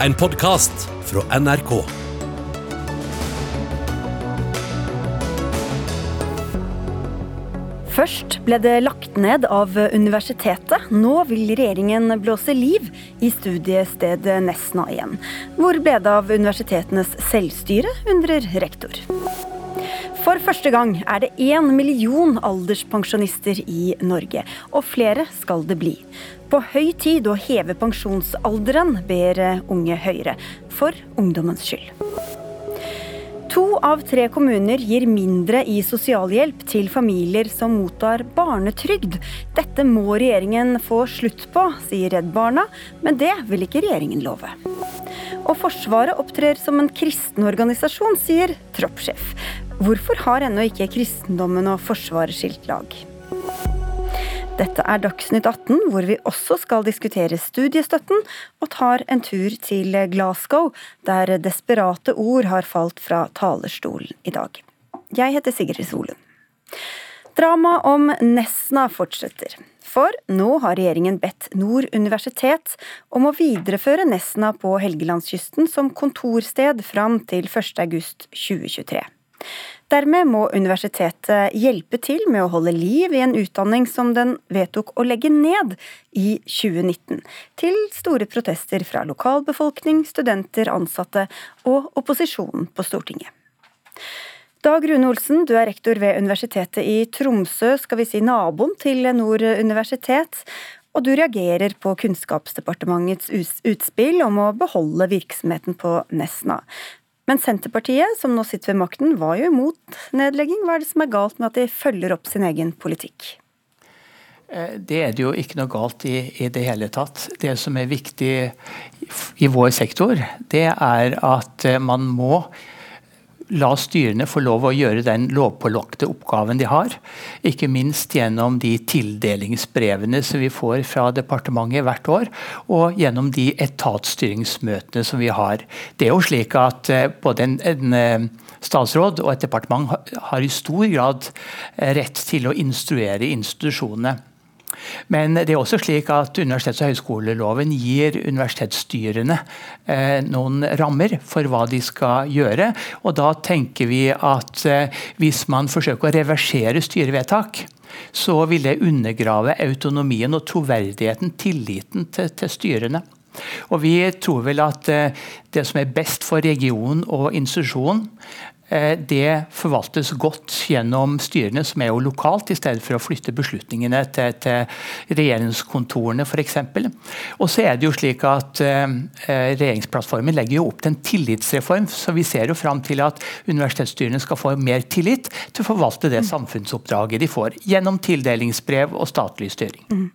En podkast fra NRK. Først ble det lagt ned av universitetet. Nå vil regjeringen blåse liv i studiestedet Nesna igjen. Hvor ble det av universitetenes selvstyre, undrer rektor. For første gang er det én million alderspensjonister i Norge, og flere skal det bli. På høy tid å heve pensjonsalderen, ber Unge Høyre, for ungdommens skyld. To av tre kommuner gir mindre i sosialhjelp til familier som mottar barnetrygd. Dette må regjeringen få slutt på, sier Redd Barna, men det vil ikke regjeringen love. Og Forsvaret opptrer som en kristen organisasjon, sier troppssjef. Hvorfor har ennå ikke kristendommen og Forsvaret skilt lag? Dette er Dagsnytt 18, hvor vi også skal diskutere studiestøtten, og tar en tur til Glasgow, der desperate ord har falt fra talerstolen i dag. Jeg heter Sigrid Solund. Dramaet om Nesna fortsetter. For nå har regjeringen bedt Nord universitet om å videreføre Nesna på Helgelandskysten som kontorsted fram til 1.8.2023. Dermed må universitetet hjelpe til med å holde liv i en utdanning som den vedtok å legge ned i 2019, til store protester fra lokalbefolkning, studenter, ansatte og opposisjonen på Stortinget. Dag Rune Olsen, du er rektor ved Universitetet i Tromsø, skal vi si naboen til Nord universitet. Og du reagerer på Kunnskapsdepartementets utspill om å beholde virksomheten på Nesna. Men Senterpartiet, som nå sitter ved makten, var jo imot nedlegging. Hva er det som er galt med at de følger opp sin egen politikk? Eh, det er det jo ikke noe galt i i det hele tatt. Det som er viktig i vår sektor, det er at eh, man må la styrene få lov å gjøre den lovpålagte oppgaven de har. Ikke minst gjennom de tildelingsbrevene som vi får fra departementet hvert år, og gjennom de etatsstyringsmøtene som vi har. Det er jo slik at eh, både en, en eh, statsråd og et departement har i stor grad eh, rett til å instruere institusjonene. Men det er også slik at universitets- og høyskoleloven gir universitetsstyrene eh, noen rammer for hva de skal gjøre. Og da tenker vi at eh, hvis man forsøker å reversere styrevedtak, så vil det undergrave autonomien og troverdigheten, tilliten til, til styrene. Og Vi tror vel at eh, det som er best for regionen og institusjonen, det forvaltes godt gjennom styrene, som er jo lokalt, i stedet for å flytte beslutningene til, til regjeringskontorene f.eks. Og så er det jo slik at eh, Regjeringsplattformen legger jo opp til en tillitsreform, så vi ser jo fram til at universitetsstyrene skal få mer tillit til å forvalte det samfunnsoppdraget de får, gjennom tildelingsbrev og statlig styring. Mm.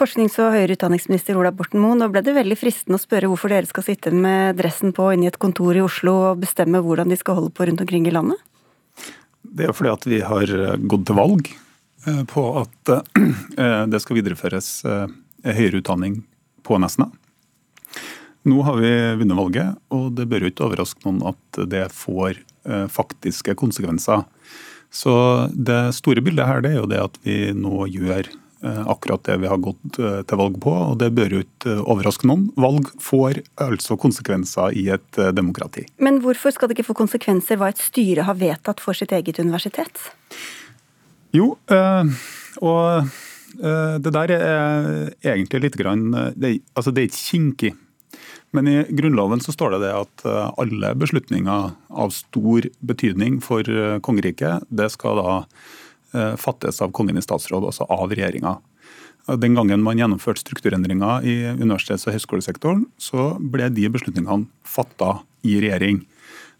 Forsknings- og høyere utdanningsminister Ola Borten Moe, nå ble det veldig fristende å spørre hvorfor dere skal sitte med dressen på inne i et kontor i Oslo og bestemme hvordan de skal holde på rundt omkring i landet? Det er fordi at vi har eh, gått til valg eh, på at eh, det skal videreføres høyere utdanning på Nesna. Nå har vi vunnet valget, og det bør jo ikke overraske noen at det får faktiske konsekvenser. Så Det store bildet her det er jo det at vi nå gjør akkurat det vi har gått eh, til valg på, og det bør jo ikke eh, overraske noen. Valg får altså konsekvenser i et demokrati. Men hvorfor skal det ikke få konsekvenser hva et styre har vedtatt for sitt eget universitet? Jo, og det der er egentlig litt grann det, altså det er ikke kinkig. Men i Grunnloven så står det det at alle beslutninger av stor betydning for kongeriket, det skal da Eh, fattes av Kongen i statsråd, altså av regjeringa. Den gangen man gjennomførte strukturendringer i universitets- og høyskolesektoren, så ble de beslutningene fatta i regjering.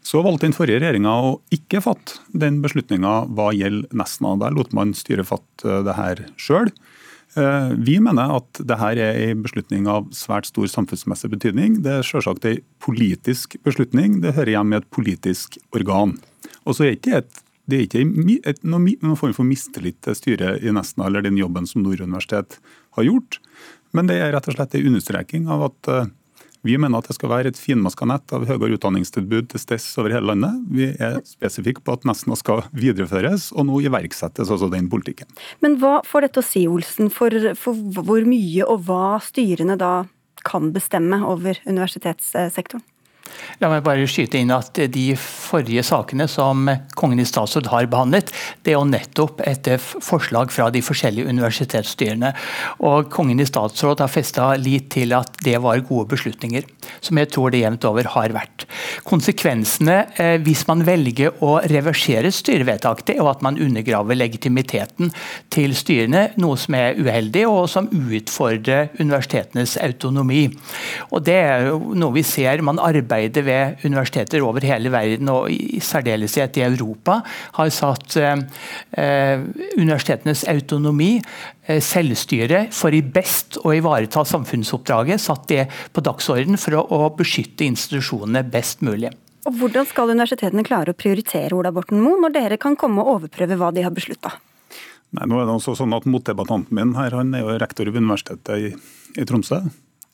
Så valgte den forrige regjeringa å ikke fatte den beslutninga hva gjelder Nesna. Der lot man styret fatte det her sjøl. Eh, vi mener at dette er en beslutning av svært stor samfunnsmessig betydning. Det er selvsagt en politisk beslutning. Det hører hjemme i et politisk organ. Og så er det ikke et det er ikke noen form for mistillit til styret i Nesna eller den jobben som Nord universitet har gjort, men det er rett og slett en understreking av at eh, vi mener at det skal være et finmaska nett av høyere utdanningstilbud til steds over hele landet. Vi er spesifikke på at Nesna skal videreføres, og nå iverksettes også den politikken. Men hva får dette å si, Olsen, for, for hvor mye og hva styrene da kan bestemme over universitetssektoren? La meg bare skyte inn at De forrige sakene som Kongen i statsråd har behandlet, det er jo nettopp etter forslag fra de forskjellige universitetsstyrene. Og Kongen i statsråd har festa lit til at det var gode beslutninger, som jeg tror det jevnt over har vært. Konsekvensene eh, hvis man velger å reversere styrevedtak, det er jo at man undergraver legitimiteten til styrene, noe som er uheldig og som utfordrer universitetenes autonomi. Og Det er jo noe vi ser. Man arbeider arbeidet ved universiteter over hele verden, og i særdeleshet i Europa, har satt eh, eh, universitetenes autonomi, eh, selvstyre, for i best å ivareta samfunnsoppdraget, satt det på dagsorden for å, å beskytte institusjonene best mulig. Og Hvordan skal universitetene klare å prioritere Ola Borten Moe, når dere kan komme og overprøve hva de har beslutta? Nei, nå er det også sånn at Motdebattanten min her, han er jo rektor ved Universitetet i, i Tromsø.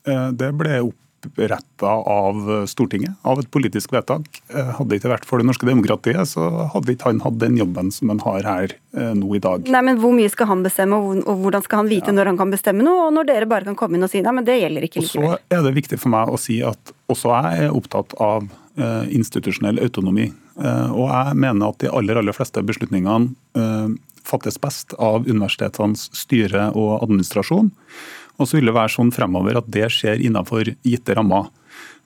Det ble opp oppretta av Stortinget, av et politisk vedtak. Eh, hadde det ikke vært for det norske demokratiet, så hadde ikke han hatt den jobben som han har her eh, nå i dag. Nei, men Hvor mye skal han bestemme, og hvordan skal han vite ja. når han kan bestemme noe, og når dere bare kan komme inn og si nei, men det gjelder ikke likevel? Og Så er det viktig for meg å si at også jeg er opptatt av uh, institusjonell autonomi. Og jeg mener at de aller, aller fleste beslutningene fattes best av universitetenes styre og administrasjon. Og så vil det være sånn fremover at det skjer innenfor gitte rammer.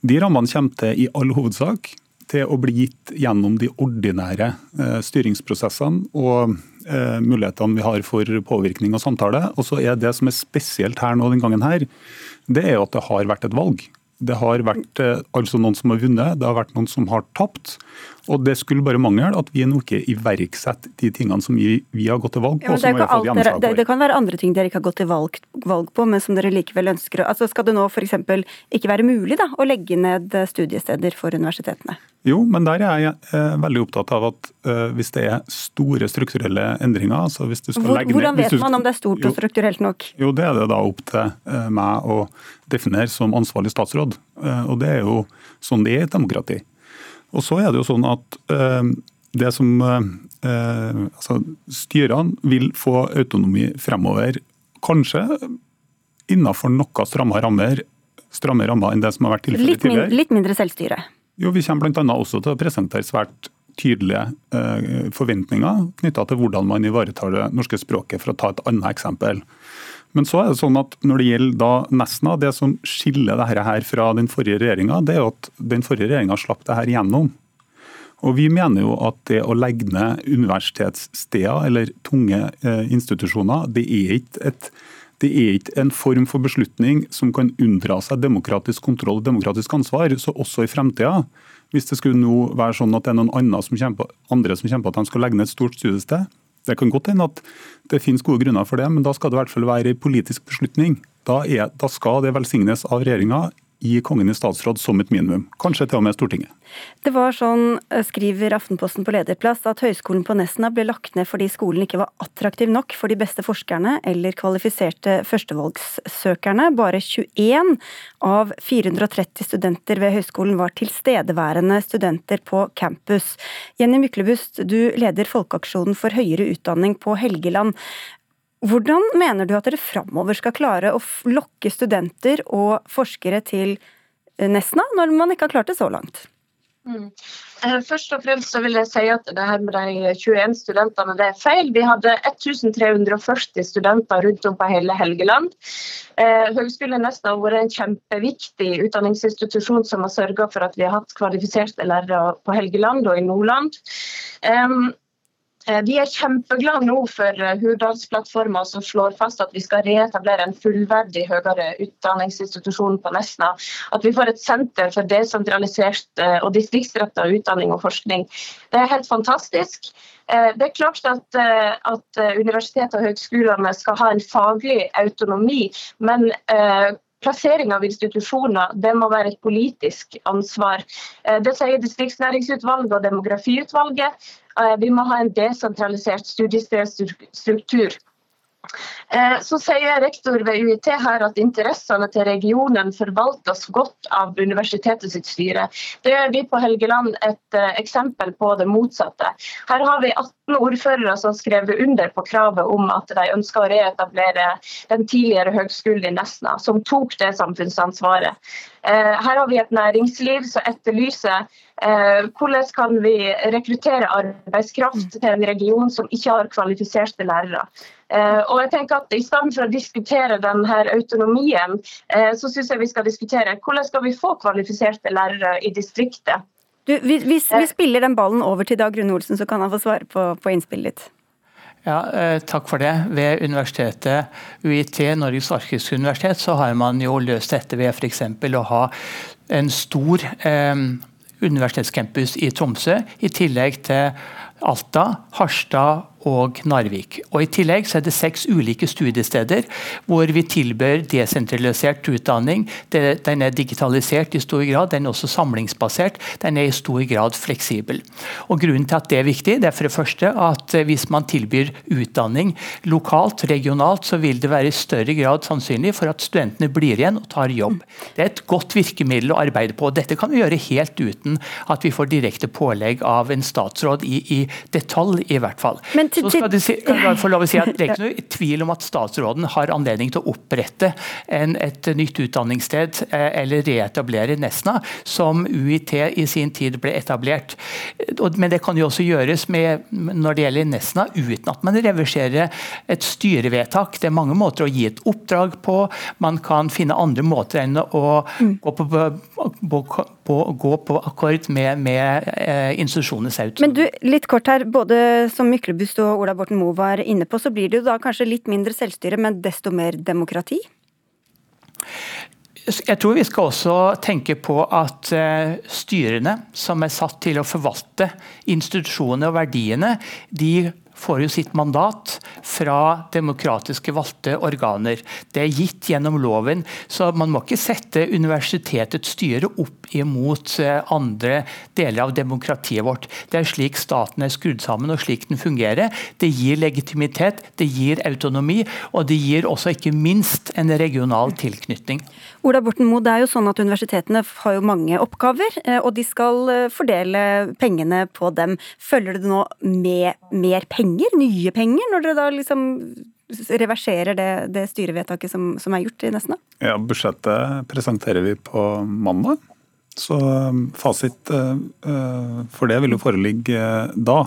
De rammene kommer til i all hovedsak til å bli gitt gjennom de ordinære eh, styringsprosessene og eh, mulighetene vi har for påvirkning og samtale. Og så er Det som er spesielt her nå den gangen, her, det er jo at det har vært et valg. Det har vært eh, altså noen som har vunnet, det har vært noen som har tapt. Og Det skulle bare mangle at vi nå ikke iverksetter de tingene som vi, vi, har gått til valg på. Ja, det, dere, det, det, kan være andre ting dere ikke har gått til valg, valg på, men som dere likevel ønsker. Altså, skal det nå f.eks. ikke være mulig da, å legge ned studiesteder for universitetene? Jo, men der er jeg eh, veldig opptatt av at eh, hvis det er store strukturelle endringer altså hvis du skal Hvor, legge ned, Hvordan vet man om det er stort og strukturelt nok? Jo, Det er det da opp til eh, meg å definere som ansvarlig statsråd. Eh, og Det er jo sånn det er i et demokrati. Og så er det jo sånn at eh, det som eh, altså Styrene vil få autonomi fremover, kanskje innenfor noe stramme rammer, stramme rammer enn det som har vært tilfellet tidligere. Litt mindre selvstyre? Jo, Vi kommer bl.a. også til å presentere svært tydelige eh, forventninger knytta til hvordan man ivaretar det norske språket, for å ta et annet eksempel. Men så er det sånn at når det gjelder da Nesna, det som skiller dette her fra den forrige regjeringa, det er at den forrige regjeringa slapp det her gjennom. Og Vi mener jo at det å legge ned universitetssteder eller tunge eh, institusjoner, det er ikke et det er ikke en form for beslutning som kan unndra seg demokratisk kontroll og demokratisk ansvar. Så også i fremtida, hvis det skulle nå være sånn at det er noen andre som kommer kjemper at de skal legge ned et stort studiested, det kan godt hende at det finnes gode grunner for det, men da skal det i hvert fall være en politisk beslutning. Da, er, da skal det velsignes av regjeringa i Kongen i statsråd som et minimum. Kanskje til og med Stortinget. Det var sånn, eh, skriver Aftenposten på lederplass, at Høgskolen på Nesna ble lagt ned fordi skolen ikke var attraktiv nok for de beste forskerne eller kvalifiserte førstevalgssøkerne. Bare 21 av 430 studenter ved høyskolen var tilstedeværende studenter på campus. Jenny Myklebust, du leder Folkeaksjonen for høyere utdanning på Helgeland. Hvordan mener du at dere framover skal klare å lokke studenter og forskere til eh, Nesna, når man ikke har klart det så langt? Mm. Eh, først og fremst så vil jeg si at det her med de 21 studentene det er feil. Vi hadde 1340 studenter rundt om på hele Helgeland. Eh, Høgskolen Nesna har vært en kjempeviktig utdanningsinstitusjon som har sørga for at vi har hatt kvalifiserte lærere på Helgeland og i Nordland. Eh, vi er kjempeglade nå for eh, Hurdalsplattforma som slår fast at vi skal reetablere en fullverdig høyere utdanningsinstitusjon på Nesna. At vi får et senter for desentralisert eh, og distriktsretta utdanning og forskning. Det er helt fantastisk. Det er klart at, at universitetet og høgskolene skal ha en faglig autonomi, men Plassering av institusjoner det må være et politisk ansvar. Det sier Distriktsnæringsutvalget og Demografiutvalget. Eh, vi må ha en desentralisert studiestedstruktur. Eh, så sier rektor ved UiT her at interessene til regionen forvaltes godt av universitetet sitt styre. Det gjør vi på Helgeland et uh, eksempel på det motsatte. Her har vi 18 ordførere som skrev under på kravet om at de ønsker å reetablere den tidligere høgskolen i Nesna, som tok det samfunnsansvaret. Uh, her har vi et næringsliv som etterlyser hvordan kan vi rekruttere arbeidskraft til en region som ikke har kvalifiserte lærere. Eh, og jeg tenker at I stedet for å diskutere denne autonomien, eh, så syns jeg vi skal diskutere hvordan skal vi få kvalifiserte lærere i distriktet. Du, vi, vi, vi, spiller den ballen over til Dag Rune Olsen, så kan han få svare på, på innspillet ditt. Ja, eh, Takk for det. Ved universitetet UiT, Norges arktiske universitet, så har man jo løst dette ved f.eks. å ha en stor eh, universitetscampus i Tromsø, i tillegg til Alta, Harstad og Narvik. Og I tillegg så er det seks ulike studiesteder hvor vi tilbyr desentralisert utdanning. Den er digitalisert i stor grad, den er også samlingsbasert. Den er i stor grad fleksibel. Og Grunnen til at det er viktig, det er for det første at hvis man tilbyr utdanning lokalt, regionalt, så vil det være i større grad sannsynlig for at studentene blir igjen og tar jobb. Det er et godt virkemiddel å arbeide på. Dette kan vi gjøre helt uten at vi får direkte pålegg av en statsråd i, i detalj, i hvert fall. Men så skal det si, få lov å si at Det er ikke noe tvil om at statsråden har anledning til å opprette en, et nytt utdanningssted eh, eller reetablere Nesna, som UiT i sin tid ble etablert. Men det kan jo også gjøres med, når det gjelder Nesna, uten at man reverserer et styrevedtak. Det er mange måter å gi et oppdrag på. Man kan finne andre måter enn å mm. gå på, på, på, gå på akkord med, med institusjonene institusjonenes autonomi. Men du, litt kort her, både som Myklebust og Ola Borten Moe var inne på, så blir det jo da kanskje litt mindre selvstyre, men desto mer demokrati? Jeg tror vi skal også tenke på at uh, styrene som er satt til å forvalte institusjonene og verdiene, de får jo sitt mandat fra demokratiske valgte organer. Det er gitt gjennom loven, så man må ikke sette universitetets styre opp imot eh, andre deler av demokratiet vårt. Det er slik staten er skrudd sammen og slik den fungerer. Det gir legitimitet, det gir autonomi, og det gir også ikke minst en regional tilknytning. Ola Borten Moe, det er jo sånn at Universitetene har jo mange oppgaver, eh, og de skal eh, fordele pengene på dem. Følger det nå med mer penger, nye penger, når dere da liksom reverserer det, det styrevedtaket som, som, er gjort i Nesna? Ja, Budsjettet presenterer vi på mandag. Så um, fasit uh, for det vil jo foreligge da.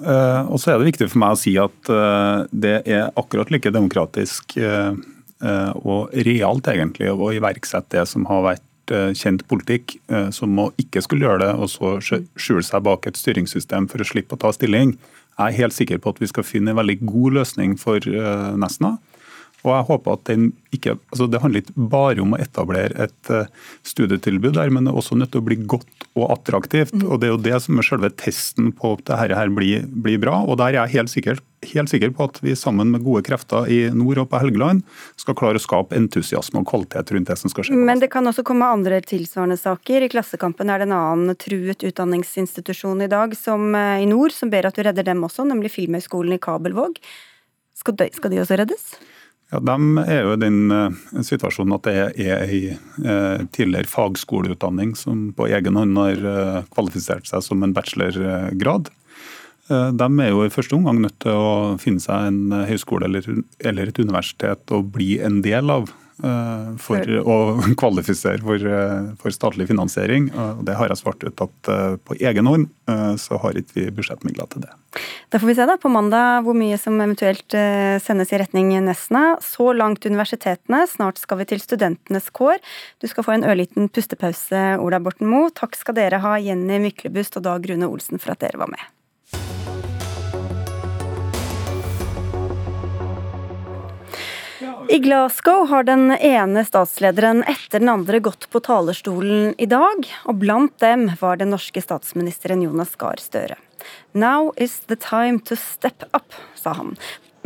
Og så er det viktig for meg å si at det er akkurat like demokratisk og realt egentlig å iverksette det som har vært kjent politikk, som å ikke skulle gjøre det og så skjule seg bak et styringssystem for å slippe å ta stilling. Jeg er helt sikker på at vi skal finne en veldig god løsning for Nesna. Og jeg håper at den ikke, altså Det handler ikke bare om å etablere et uh, studietilbud, der, men det er også nødt til å bli godt og attraktivt. Mm. og Det er jo det som er selve testen på at dette her blir, blir bra. og Der er jeg helt sikker, helt sikker, på at vi sammen med gode krefter i nord og på Helgeland skal klare å skape entusiasme og kvalitet rundt det som skal skje. Men det kan også komme andre tilsvarende saker. I Klassekampen er det en annen truet utdanningsinstitusjon i dag som, eh, i nord som ber at du redder dem også, nemlig Filmhøgskolen i Kabelvåg. Skal de, skal de også reddes? Ja, De er jo i den uh, situasjonen at det er ei uh, tidligere fagskoleutdanning som på egen hånd har uh, kvalifisert seg som en bachelorgrad. De er jo i første omgang nødt til å finne seg en høyskole eller et universitet og bli en del av. Eh, for å kvalifisere for, eh, for, statlig finansiering. Det har jeg svart ut at eh, på egen hånd så har ikke vi budsjettmidler til det. Da får vi se da på mandag hvor mye som eventuelt sendes i retning Nesna. Så langt universitetene, snart skal vi til studentenes kår. Du skal få en ørliten pustepause, Ola Borten Moe. Takk skal dere ha, Jenny Myklebust og Dag Rune Olsen, for at dere var med. I Glasgow har den ene statslederen etter den andre gått på talerstolen i dag, og blant dem var den norske statsministeren Jonas Gahr Støre. Now is the time to step up, sa han.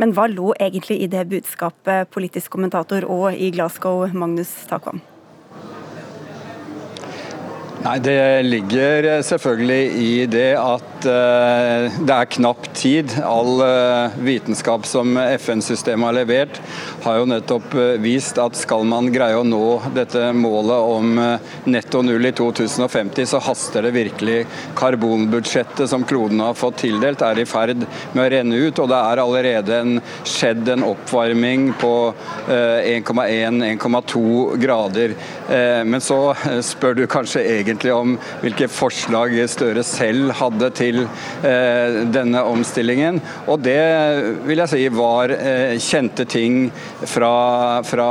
Men hva lå egentlig i det budskapet, politisk kommentator og i Glasgow, Magnus Takvam? Nei, Det ligger selvfølgelig i det at uh, det er knapp tid. All uh, vitenskap som FN-systemet har levert, har jo nettopp uh, vist at skal man greie å nå dette målet om netto null i 2050, så haster det virkelig. Karbonbudsjettet som kloden har fått tildelt, er i ferd med å renne ut, og det er allerede en, skjedd en oppvarming på 1,1-1,2 grader. Men så spør du kanskje egentlig om hvilke forslag Støre selv hadde til eh, denne omstillingen. Og det vil jeg si var eh, kjente ting fra, fra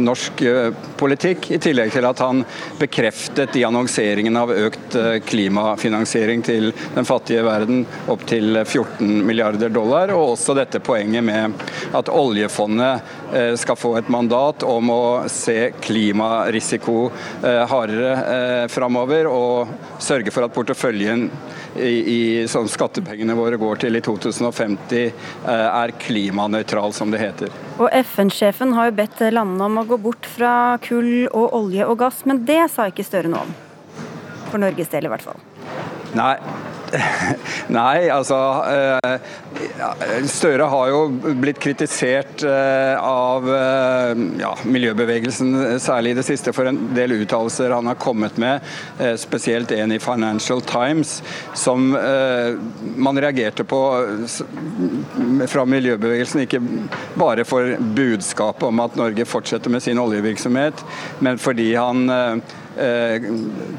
norsk eh, politikk, i tillegg til at han bekreftet i annonseringen av økt klimafinansiering til den fattige verden opp til 14 milliarder dollar, og også dette poenget med at oljefondet skal få et mandat om å se klimarisiko hardere framover og sørge for at porteføljen i, i, som skattepengene våre går til i 2050, eh, er klimanøytral, som det heter. Og FN-sjefen har jo bedt landene om å gå bort fra kull og olje og gass, men det sa ikke Støre noe om. For Norges del, i hvert fall. Nei, Nei, altså eh, Støre har jo blitt kritisert eh, av eh, ja, miljøbevegelsen, særlig i det siste, for en del uttalelser han har kommet med, spesielt en i Financial Times, som man reagerte på fra miljøbevegelsen, ikke bare for budskapet om at Norge fortsetter med sin oljevirksomhet, men fordi han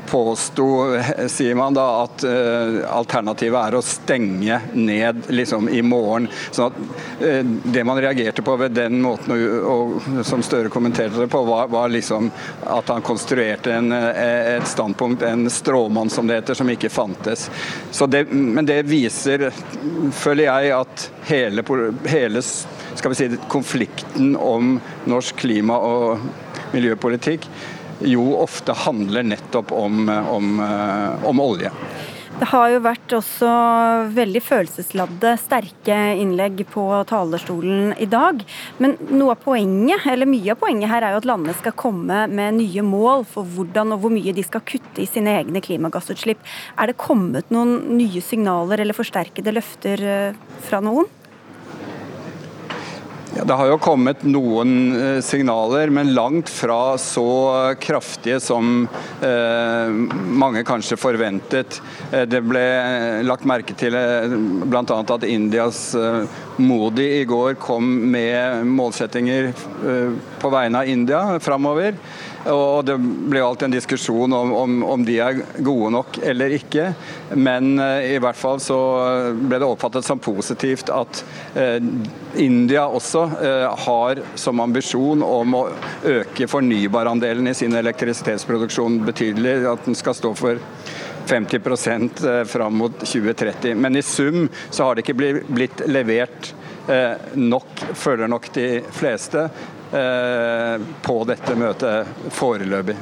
påsto, sier man da, at eh, alternativet er å stenge ned liksom i morgen. Sånn at, eh, det man reagerte på ved den måten, og som Støre kommenterte det på, var, var liksom at han konstruerte en, et standpunkt, en stråmann som det heter, som ikke fantes. Det, men det viser, føler jeg, at hele, hele skal vi si, konflikten om norsk klima- og miljøpolitikk jo ofte handler nettopp om, om, eh, om olje. Det har jo vært også veldig følelsesladde, sterke innlegg på talerstolen i dag. Men noe av poenget, eller mye av poenget her er jo at landene skal komme med nye mål for hvordan og hvor mye de skal kutte i sine egne klimagassutslipp. Er det kommet noen nye signaler eller forsterkede løfter eh, fra noen? Ja, det har jo kommet noen eh, signaler, men langt fra så kraftige som eh, mange kanskje forventet. Eh, det ble lagt merke til eh, bl.a. at Indias eh, Modi i går kom med målsettinger eh, på vegne av India framover. Og Det ble alltid en diskusjon om, om, om, de er gode nok eller ikke. Men uh, i hvert fall så ble det oppfattet som positivt at eh, India også eh, har som ambisjon om å øke fornybarandelen i sin elektrisitetsproduksjon betydelig. At den skal stå for 50% fram mot 2030. Men i sum så har det ikke blitt levert nok, føler nok de fleste. Eh, på dette møtet foreløpig.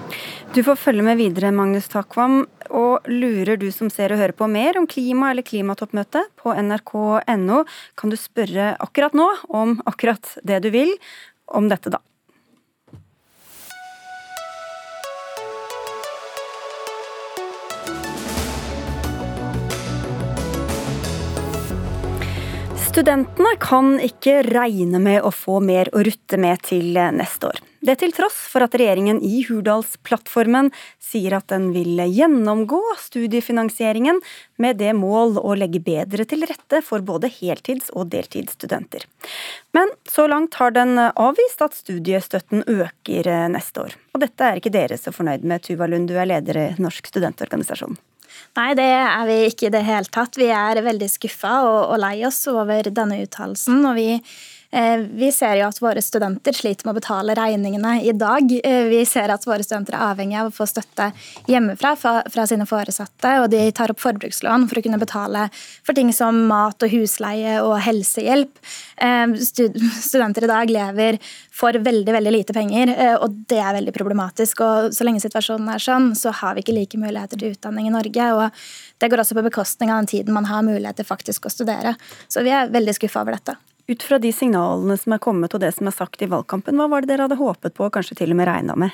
Du får følge med videre, Magnus Takvam. Og lurer du som ser og hører på mer om klima eller klimatoppmøtet på nrk.no, kan du spørre akkurat nå om akkurat det du vil om dette, da. Studentene kan ikke regne med å få mer å rutte med til neste år. Det til tross for at regjeringen i Hurdalsplattformen sier at den vil gjennomgå studiefinansieringen med det mål å legge bedre til rette for både heltids- og deltidsstudenter. Men så langt har den avvist at studiestøtten øker neste år. Og dette er ikke dere så fornøyd med, Tuva Lund, du er leder i Norsk studentorganisasjon. Nei, det er vi ikke i det hele tatt. Vi er veldig skuffa og, og lei oss over denne uttalelsen. Og vi vi ser jo at våre studenter sliter med å betale regningene i dag. Eh, vi ser at våre studenter er avhengig av å få støtte hjemmefra fra sine foresatte, og de tar opp forbrukslån for å kunne betale for ting som mat og husleie og helsehjelp. Eh, studenter i dag lever for veldig veldig lite penger, og det er veldig problematisk. Og Så lenge situasjonen er sånn, så har vi ikke like muligheter til utdanning i Norge. og Det går også på bekostning av den tiden man har mulighet til faktisk å studere. Så vi er veldig skuffa over dette. Ut fra de signalene som er kommet og det som er sagt i valgkampen, hva var det dere hadde håpet på og kanskje til og med regna med?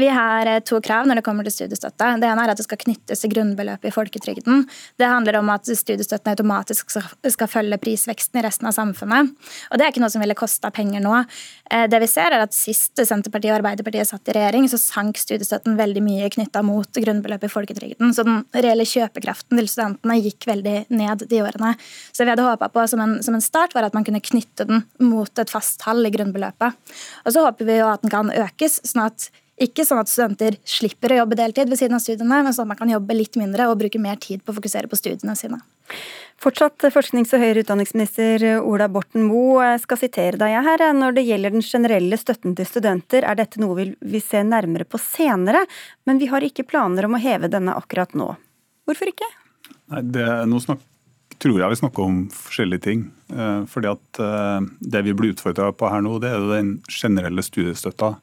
Vi har eh, to krav når det kommer til studiestøtte. Det ene er at det skal knyttes til grunnbeløpet i folketrygden. Det handler om at studiestøtten automatisk skal følge prisveksten i resten av samfunnet. Og det er ikke noe som ville kosta penger nå. Eh, det vi ser er at Sist Senterpartiet og Arbeiderpartiet satt i regjering, så sank studiestøtten veldig mye knytta mot grunnbeløpet i folketrygden. Så den reelle kjøpekraften til studentene gikk veldig ned de årene. Så vi hadde håpa på som en, som en start, var at man kunne knytte den mot et fast tall i grunnbeløpet. Og så håper vi jo at den kan økes, sånn at ikke sånn at studenter slipper å jobbe deltid ved siden av studiene, men sånn at man kan jobbe litt mindre og bruke mer tid på å fokusere på studiene sine. Fortsatt forsknings- og høyere utdanningsminister Ola Borten Moe skal sitere deg her. Når det gjelder den generelle støtten til studenter, er dette noe vi vil se nærmere på senere, men vi har ikke planer om å heve denne akkurat nå. Hvorfor ikke? Nei, det, nå snakk, tror jeg vi snakker om forskjellige ting. Eh, fordi at eh, Det vi blir utfordra på her nå, det er den generelle studiestøtta.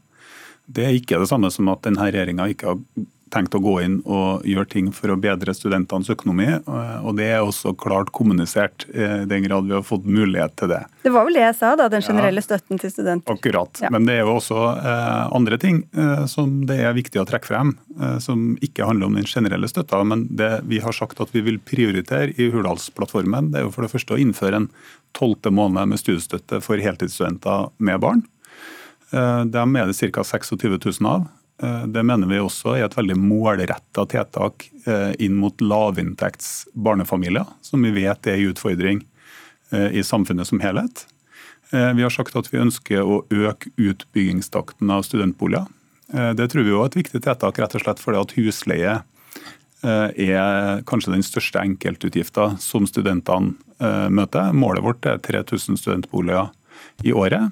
Det er ikke det samme som at denne regjeringa ikke har tenkt å gå inn og gjøre ting for å bedre studentenes økonomi. Eh, og det er også klart kommunisert, i den grad vi har fått mulighet til det. Det var vel det jeg sa, da, den generelle ja, støtten til studenter. Akkurat. Ja. Men det er jo også eh, andre ting eh, som det er viktig å trekke frem, eh, som ikke handler om den generelle støtta. Men det vi har sagt at vi vil prioritere i Hurdalsplattformen, det er jo for det første å innføre en tolvte måned med studiestøtte for heltidsstudenter med barn. Eh, dem er det ca. 26 000 av. Eh, det mener vi også er et veldig målretta tiltak eh, inn mot lavinntekts barnefamilier, som vi vet er en utfordring i samfunnet som helhet. Vi har sagt at vi ønsker å øke utbyggingstakten av studentboliger. Det tror vi er et viktig tiltak, rett og slett fordi at husleie er kanskje den største enkeltutgifta som studentene møter. Målet vårt er 3000 studentboliger i året.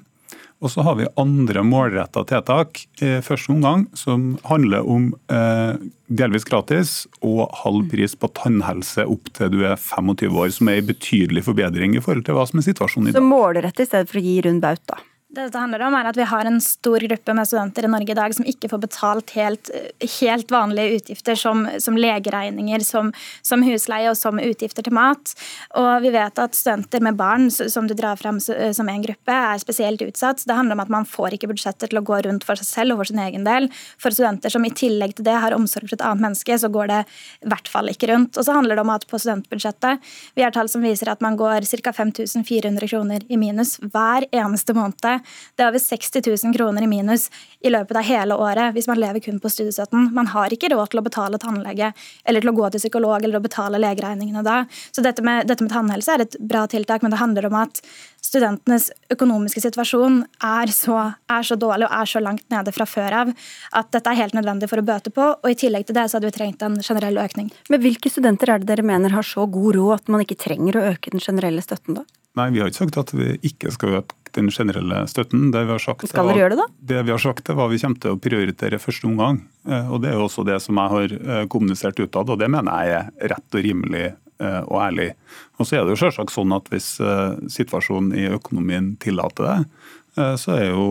Og så har vi andre målretta tiltak i første omgang som handler om eh, delvis gratis og halv pris på tannhelse opp til du er 25 år, som er en betydelig forbedring i forhold til hva som er situasjonen i dag. Så målrette i stedet for å gi rund baut, da? Det dette handler om at Vi har en stor gruppe med studenter i Norge i dag som ikke får betalt helt, helt vanlige utgifter som, som legeregninger, som, som, husleie og som utgifter til mat. Og Vi vet at studenter med barn som du drar frem som en gruppe, er spesielt utsatt. Det handler om at Man får ikke budsjetter til å gå rundt for seg selv og for sin egen del. For studenter som i tillegg til det har omsorg for et annet menneske, så går det i hvert fall ikke rundt. Og så handler det om at på studentbudsjettet vi har tall som viser at man går ca. 5400 kroner i minus hver eneste måned det er over 60 000 kroner i minus i løpet av hele året hvis man lever kun på studiestøtten. Man har ikke råd til å betale tannlege eller til å gå til psykolog eller å betale legeregningene da. Så dette med, dette med tannhelse er et bra tiltak, men det handler om at studentenes økonomiske situasjon er så, er så, dårlig og er så langt nede fra før av at dette er helt nødvendig for å bøte på. Og i tillegg til det så hadde vi trengt en generell økning. Men hvilke studenter er det dere mener har så god råd at man ikke trenger å øke den generelle støtten da? Nei, vi har ikke sagt at vi ikke skal øke den generelle støtten. Det vi har sagt, skal dere gjøre det da? Det vi har sagt er hva vi kommer til å prioritere første omgang. Eh, og Det er jo også det som jeg har eh, kommunisert utad, og det mener jeg er rett og rimelig eh, og ærlig. Og så er det jo selvsagt sånn at Hvis situasjonen i økonomien tillater det, så er jo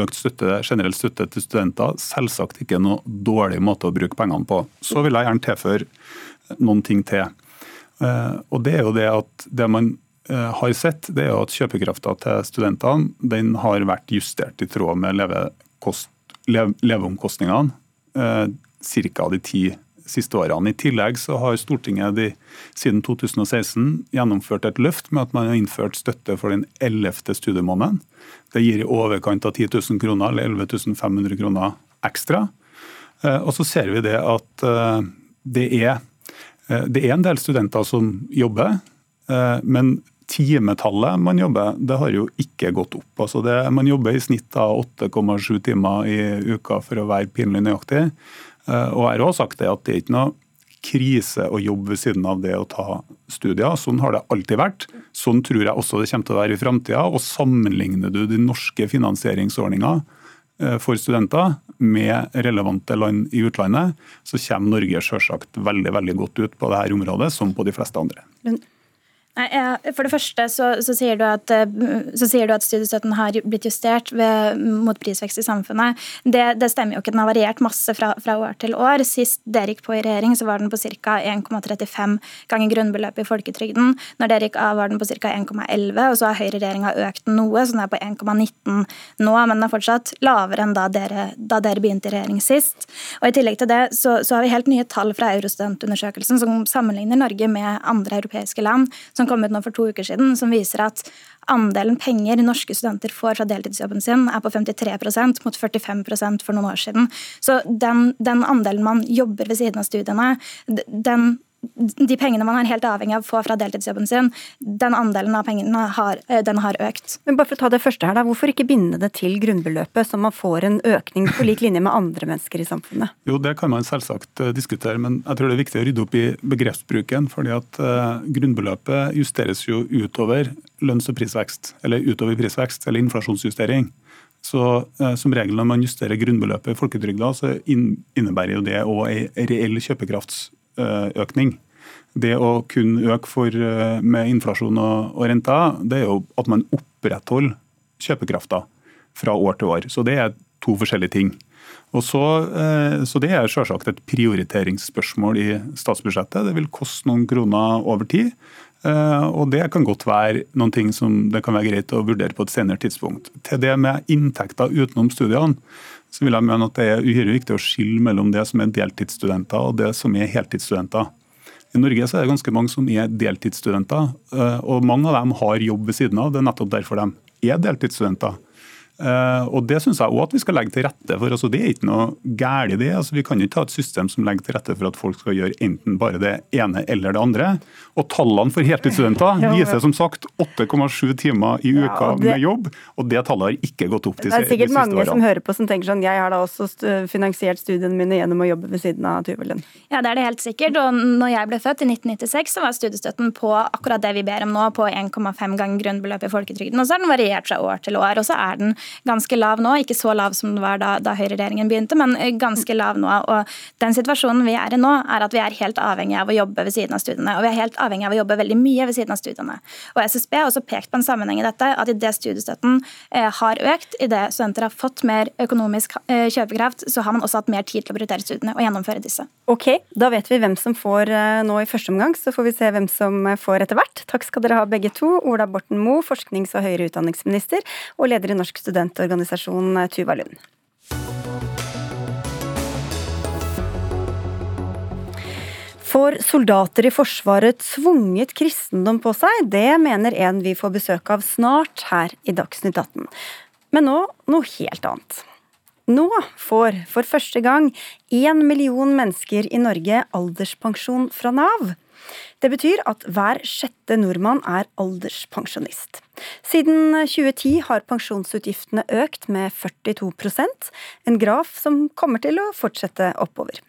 økt støtte, generell støtte til studenter selvsagt ikke noe dårlig måte å bruke pengene på. Så vil jeg gjerne tilføre noen ting til. Og det er jo det at det man har sett, det er at kjøpekrafta til studentene den har vært justert i tråd med leveomkostningene eh, ca. de ti siste årene. I tillegg så har Stortinget de, siden 2016 gjennomført et løft med at man har innført støtte for den ellevte studiemåneden. Det gir i overkant av 10 000 kroner, eller 11 500 kroner ekstra. Eh, og så ser vi det at det er, det er en del studenter som jobber, men timetallet man jobber, det har jo ikke gått opp. Altså det, man jobber i snitt av 8,7 timer i uka for å være pinlig nøyaktig. Eh, og jeg har også sagt det at det er ikke noe krise å jobbe ved siden av det å ta studier. Sånn har det alltid vært. Sånn tror jeg også det kommer til å være i framtida. Og sammenligner du de norske finansieringsordningene eh, for studenter med relevante land i utlandet, så kommer Norge selvsagt veldig veldig godt ut på dette området, som på de fleste andre. For det første så, så, sier at, eh, så, sier du at, studiestøtten har blitt justert ved, mot prisvekst i samfunnet. Det, det, stemmer jo ikke. Den har variert masse fra, fra, år til år. Sist dere gikk på i regjering, så var den på ca. 1,35 ganger grunnbeløpet i folketrygden. Når dere gikk av, var den på ca. 1,11, og så har høyreregjeringa økt den noe, så den er på 1,19 nå. Men den er fortsatt lavere enn da dere, da dere begynte i regjering sist. Og I tillegg til det så, så har vi helt nye tall fra Eurostudentundersøkelsen som sammenligner Norge med andre europeiske land. som som kom ut nå for to uker siden, som viser at andelen penger norske studenter får fra deltidsjobben sin, er på 53% mot 45% for noen år siden. Så den, den andelen man jobber ved siden av studiene, den de pengene man er helt avhengig av å få fra deltidsjobben sin, den andelen av pengene har, eh, den har økt. Men bare for å ta det første her da, Hvorfor ikke binde det til grunnbeløpet, så man får en økning på lik linje med andre mennesker i samfunnet? Jo, Det kan man selvsagt eh, diskutere, men jeg tror det er viktig å rydde opp i begrepsbruken. fordi at uh, Grunnbeløpet justeres jo utover lønns- og prisvekst, eller utover prisvekst, eller inflasjonsjustering. Så eh, Som regel når man justerer grunnbeløpet i folketrygda, så innebærer jo det òg ei reell kjøpekrafts økning. Det å kun øke eh, med inflasjon og, renter, det er jo at man opprettholder kjøpekrafta fra år til år. Så det er to forskjellige ting. Så, eh, så Det er selvsagt et prioriteringsspørsmål i statsbudsjettet. Det vil koste noen kroner over tid. Eh, og Det kan godt være noen ting som det kan være greit å vurdere på et senere tidspunkt. Til det med inntekter utenom studiene, så vil jeg mene at det er uhyre viktig å skille mellom det som er deltidsstudenter og det som er heltidsstudenter. I Norge så er det ganske mange som er deltidsstudenter, eh, og mange av dem har jobb ved siden av. Det er nettopp derfor de er deltidsstudenter. Uh, og Det syns jeg òg at vi skal legge til rette for. Altså, det er ikke noe galt i det. Altså, vi kan ikke ha et system som legger til rette for at folk skal gjøre enten bare det ene eller det andre. Og Tallene for heltidsstudenter viser som sagt 8,7 timer i uka ja, det, med jobb, og det tallet har ikke gått opp de, siste årene. Det er sikkert mange som hører på som tenker sånn jeg har da også finansiert studiene mine gjennom å jobbe ved siden av Tuvelund. Ja, det er det helt sikkert. Og når jeg ble født i 1996, så var studiestøtten på akkurat det vi ber om nå, på 1,5 ganger grunnbeløpet i folketrygden. Og så har den variert fra år til år. Og så er den ganske lav nå. Ikke så lav som det var da, da høyreregjeringen begynte, men eh, ganske lav nå. Og den situasjonen vi er i nå, er at vi er helt avhengig av å jobbe ved siden av studiene. Og vi er helt avhengig av å jobbe veldig mye ved siden av studiene. Og SSB har også pekt på en sammenheng i dette, at idet studiestøtten eh, har økt, idet studenter har fått mer økonomisk eh, kjøpekraft, så har man også hatt mer tid til å prioritere studiene og gjennomføre disse. Ok, da vet vi hvem som får nå i første omgang, så får vi se hvem som får etter hvert. Takk skal dere ha begge to. Ola Borten Moe, forsknings- og høyere utdanningsminister, og leder i Norsk studentorganisasjon organisasjon eh, Tuva Lund. Får soldater i Forsvaret tvunget kristendom på seg? Det mener en vi får besøk av snart her i Dagsnytt 18. Men nå noe helt annet. Nå får for første gang én million mennesker i Norge alderspensjon fra Nav. Det betyr at hver sjette nordmann er alderspensjonist. Siden 2010 har pensjonsutgiftene økt med 42% en graf som kommer til å fortsette oppover.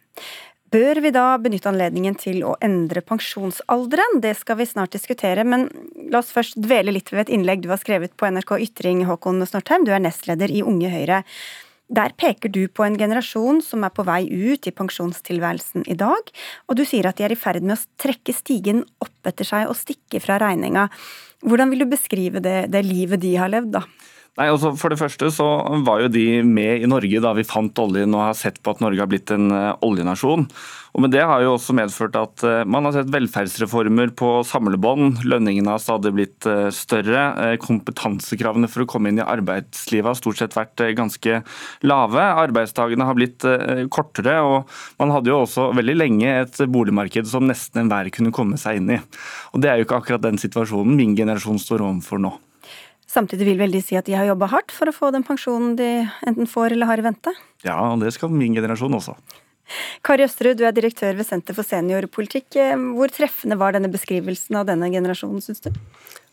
Bør vi da benytte anledningen til å endre pensjonsalderen? Det skal vi snart diskutere, men la oss først dvele litt ved et innlegg du har skrevet på NRK Ytring, Håkon Snortheim. Du er nestleder i Unge Høyre. Der peker du på en generasjon som er på vei ut i pensjonstilværelsen i dag, og du sier at de er i ferd med å trekke stigen opp etter seg og stikke fra regninga. Hvordan vil du beskrive det, det livet de har levd, da? Nei, altså For det første så var jo de med i Norge da vi fant oljen og har sett på at Norge har blitt en uh, oljenasjon. Og med Det har jo også medført at uh, man har sett velferdsreformer på samlebånd. Lønningene har stadig blitt uh, større. kompetansekravene for å komme inn i arbeidslivet har stort sett vært ganske lave. Arbeidsdagene har blitt kortere. og Man hadde jo også veldig lenge et boligmarked som nesten enhver kunne komme seg inn i. Og Det er jo ikke akkurat den situasjonen min generasjon står overfor nå. Samtidig vil vel de si at de har jobba hardt for å få den pensjonen de enten får eller har i vente? Ja, det skal min generasjon også. Kari Østerud, du er direktør ved Senter for seniorpolitikk. Hvor treffende var denne beskrivelsen av denne generasjonen, syns du?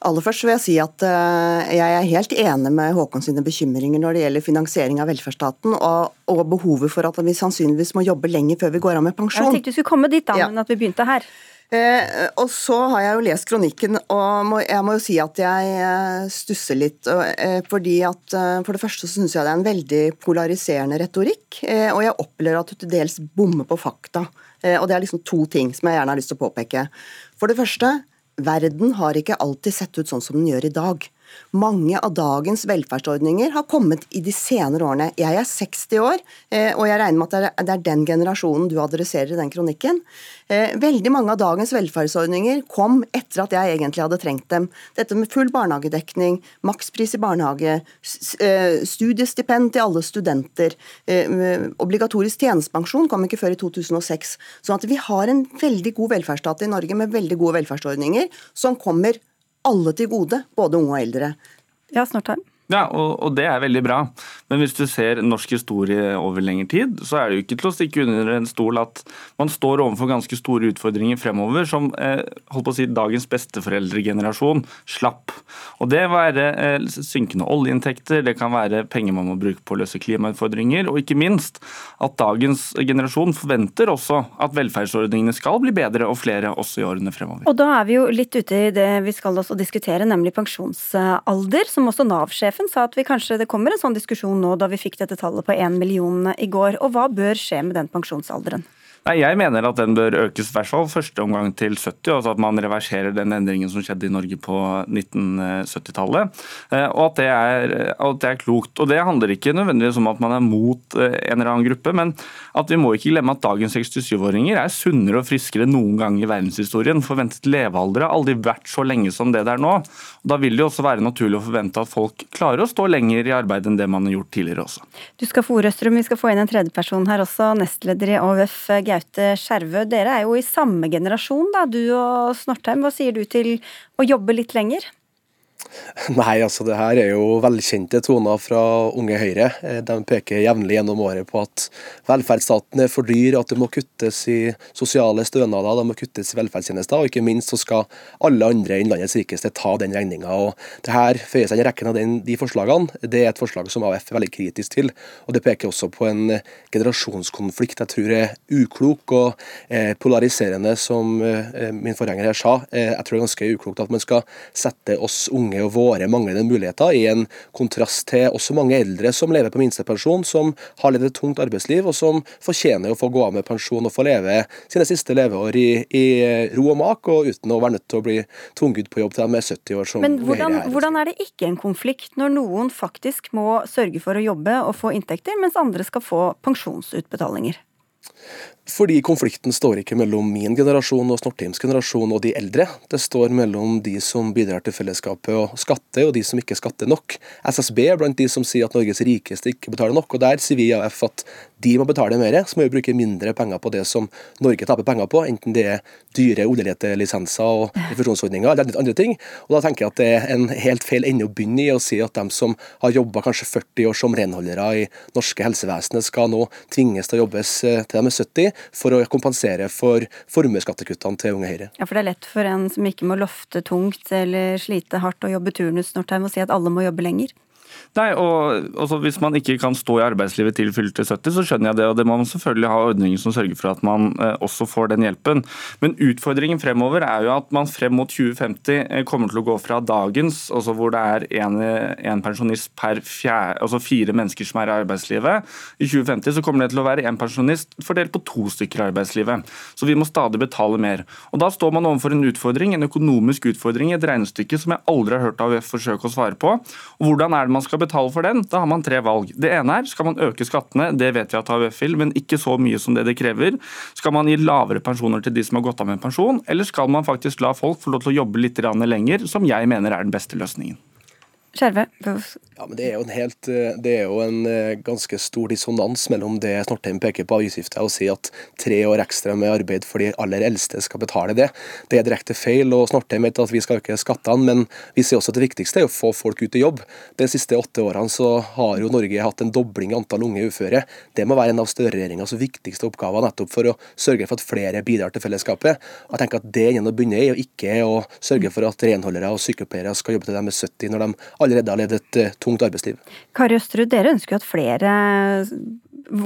Aller først vil jeg si at eh, jeg er helt enig med Håkon sine bekymringer når det gjelder finansiering av velferdsstaten, og, og, behovet for at vi sannsynligvis må jobbe lenger før vi går av med pensjon. Jeg tenkte vi skulle komme dit, da, ja. men at vi begynte her. Eh, og så har jeg jo lest kronikken, og må, jeg må jo si at jeg eh, stusser litt. Og, eh, fordi at eh, For det første syns jeg det er en veldig polariserende retorikk, eh, og jeg opplever at du til dels bommer på fakta. Og det er liksom to ting som jeg gjerne har lyst til å påpeke. For det første, verden har ikke alltid sett ut sånn som den gjør i dag. Mange av dagens velferdsordninger har kommet i de senere årene. Jeg er 60 år, eh, og jeg regner med at det er den generasjonen du adresserer i den kronikken. Eh, veldig mange av dagens velferdsordninger kom etter at jeg egentlig hadde trengt dem. Dette med full barnehagedekning, makspris i barnehage, eh, studiestipend til alle studenter, obligatorisk tjenestepensjon kom ikke før i 2006. Sånn at vi har en veldig god velferdsstat i Norge med veldig gode velferdsordninger som kommer alle til gode, både unge og eldre. Ja, Snortheim. Ja, og, og, det er veldig bra. Men hvis du ser norsk historie over lengre tid, så er det jo ikke til å stikke under en stol at man står overfor ganske store utfordringer fremover som eh, holdt på å si, dagens besteforeldregenerasjon slapp. Og Det være eh, synkende oljeinntekter, det kan være penger man må bruke på å løse klimautfordringer, og ikke minst at dagens generasjon forventer også at velferdsordningene skal bli bedre og flere også i årene fremover. Og Da er vi jo litt ute i det vi skal også diskutere, nemlig pensjonsalder, som også Nav-sjefen sjefen sa at vi kanskje, det kommer en sånn diskusjon nå da vi fikk dette tallet på én million i går. Og hva bør skje med den pensjonsalderen? Nei, Jeg mener at den bør økes i hvert fall første omgang til 70, altså at man reverserer den endringen som skjedde i Norge på 1970-tallet. Eh, og at det, er, at det, er, klokt. Og Det handler ikke nødvendigvis om at man er mot eh, en eller annen gruppe, men at vi må ikke glemme at dagens 67-åringer er sunnere og friskere enn noen gang i verdenshistorien. Forventet levealder har aldri vært så lenge som det det er nå. Da vil det jo også være naturlig å forvente at folk klarer å stå lenger i arbeid enn det man har gjort tidligere også. Du skal få ordet, Strøm. Vi skal få inn en tredjeperson her også, nestleder i AUF. Gaute Skjervø, dere er jo i samme generasjon, da, du og Snortheim. Hva sier du til å jobbe litt lenger? Nei, altså det her er jo velkjente toner fra Unge Høyre. Eh, de peker jevnlig gjennom året på at velferdsstaten er for dyr, at det må kuttes i sosiale stønader, det må kuttes i velferdstjenester, og ikke minst så skal alle andre enn landets rikeste ta den regninga. Det her føyer seg inn i rekken av den, de forslagene. Det er et forslag som AUF er veldig kritisk til, og det peker også på en generasjonskonflikt jeg tror er uklok og eh, polariserende, som eh, min forgjenger her sa. Jeg tror det er ganske uklokt at man skal sette oss unge og våre manglende muligheter, i en kontrast til også mange eldre som lever på minstepensjon, som har levd et tungt arbeidsliv, og som fortjener å få gå av med pensjon og få leve sine siste leveår i, i ro og mak, og uten å være nødt til å bli tvunget på jobb til de er 70 år. som Men hvordan, hvordan er det ikke en konflikt når noen faktisk må sørge for å jobbe og få inntekter, mens andre skal få pensjonsutbetalinger? Fordi konflikten står ikke mellom min generasjon og Snortheims generasjon og de eldre. Det står mellom de som bidrar til fellesskapet og skatter, og de som ikke skatter nok. SSB er blant de som sier at Norges rikeste ikke betaler nok. og Der sier vi i AF at de må betale mer, så må vi bruke mindre penger på det som Norge taper penger på, enten det er dyre oljeletelisenser og refusjonsordninger eller andre ting. Og Da tenker jeg at det er en helt feil ende å begynne i å si at dem som har jobba kanskje 40 år som renholdere i norske helsevesenet, skal nå tvinges til å jobbes eh, til de er 70 for å kompensere for formuesskattekuttene til Unge Høyre. Ja, for det er lett for en som ikke må lofte tungt eller slite hardt og jobbe turnus, Northeim, å si at alle må jobbe lenger? Nei, og også Hvis man ikke kan stå i arbeidslivet til fylte 70, så skjønner jeg det. og Det må man selvfølgelig ha ordninger som sørger for at man eh, også får den hjelpen. Men utfordringen fremover er jo at man frem mot 2050 eh, kommer til å gå fra dagens, altså hvor det er en pensjonist per fjerde, altså fire mennesker som er i arbeidslivet. I 2050 så kommer det til å være en pensjonist fordelt på to stykker i arbeidslivet. Så vi må stadig betale mer. Og Da står man overfor en utfordring, en økonomisk utfordring, et regnestykke som jeg aldri har hørt AUF forsøke å svare på. Og Hvordan er det man skal betale for den, da har man tre valg. Det ene er skal man øke skattene, det vet vi at AUF vil, men ikke så mye som det det krever. Skal man gi lavere pensjoner til de som har gått av med pensjon, eller skal man faktisk la folk få lov til å jobbe litt lenger, som jeg mener er den beste løsningen? Skjerve? Ja, men Det er jo en, helt, eh, det er jo en eh, ganske stor dissonans mellom det Snortheim peker på avgifter, og sier at tre år ekstra med arbeid for de aller eldste skal betale det. Det er direkte feil. og Snortheim vet at vi skal øke skattene, men vi ser også at det viktigste er å få folk ut i jobb. De siste åtte årene så har jo Norge hatt en dobling i antall unge uføre. Det må være en av Støre-regjeringas viktigste oppgaver, nettopp for å sørge for at flere bidrar til fellesskapet. Jeg tenker at Det er en å begynne i, og ikke å sørge for at renholdere og sykepleiere skal jobbe til de er 70 når de allerede har levd et eh, tungt arbeidsliv. Kari Østerud, dere ønsker jo at flere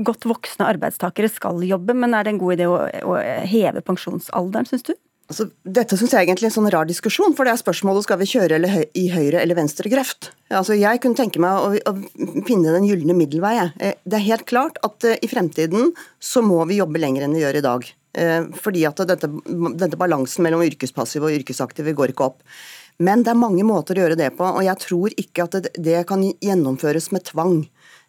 godt voksne arbeidstakere skal jobbe, men er det en god idé å, å heve pensjonsalderen, syns du? Altså, dette syns jeg egentlig er en sånn rar diskusjon, for det er spørsmålet skal vi kjøre i høyre eller venstre grøft. Altså, jeg kunne tenke meg å, å finne den gylne middelvei. Eh, det er helt klart at uh, i fremtiden så må vi jobbe lenger enn vi gjør i dag. Fordi at dette, dette balansen mellom yrkespassive og yrkesaktive går ikke opp. Men det er mange måter å gjøre det på, og jeg tror ikke at det, kan gjennomføres med tvang.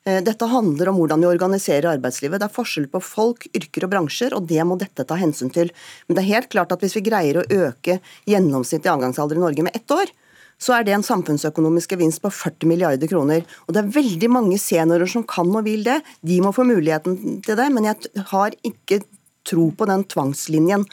Eh, dette handler om hvordan vi organiserer arbeidslivet. Det er forskjell på folk, yrker og bransjer, og det må dette ta hensyn til. Men det er helt klart at hvis vi greier å øke gjennomsnittlig avgangsalder i Norge med ett år, så er det en samfunnsøkonomisk gevinst på 40 milliarder kroner. Og det er veldig mange seniorer som kan og vil det. De må få muligheten til det, men jeg har ikke tro på den tvangslinjen.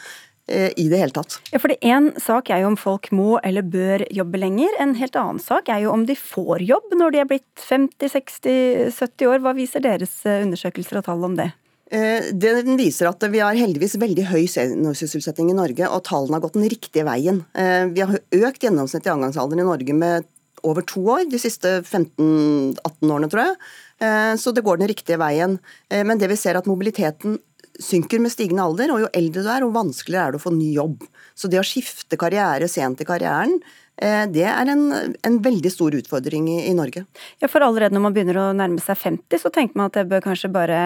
Eh, i det hele tatt. Ja, for Én sak er jo om folk må eller bør jobbe lenger. En helt annen sak er jo om de får jobb når de er blitt 50-60-70 år. Hva viser deres eh, undersøkelser og tall om det? Eh, den viser at vi har heldigvis veldig høy sysselsetting i Norge, og tallene har gått den riktige veien. Vi har økt gjennomsnittlig avgangsalderen i Norge med over to år de siste 15-18 årene, tror jeg. Så det går den riktige veien. Men det vi ser at mobiliteten synker med stigende alder, og jo eldre du er, jo vanskeligere er det å få ny jobb. Så det å skifte karriere sent i karrieren, eh, det er en, en veldig stor utfordring i, i, Norge. Ja, For allerede når man begynner å nærme seg 50, så tenker man at jeg bør kanskje bare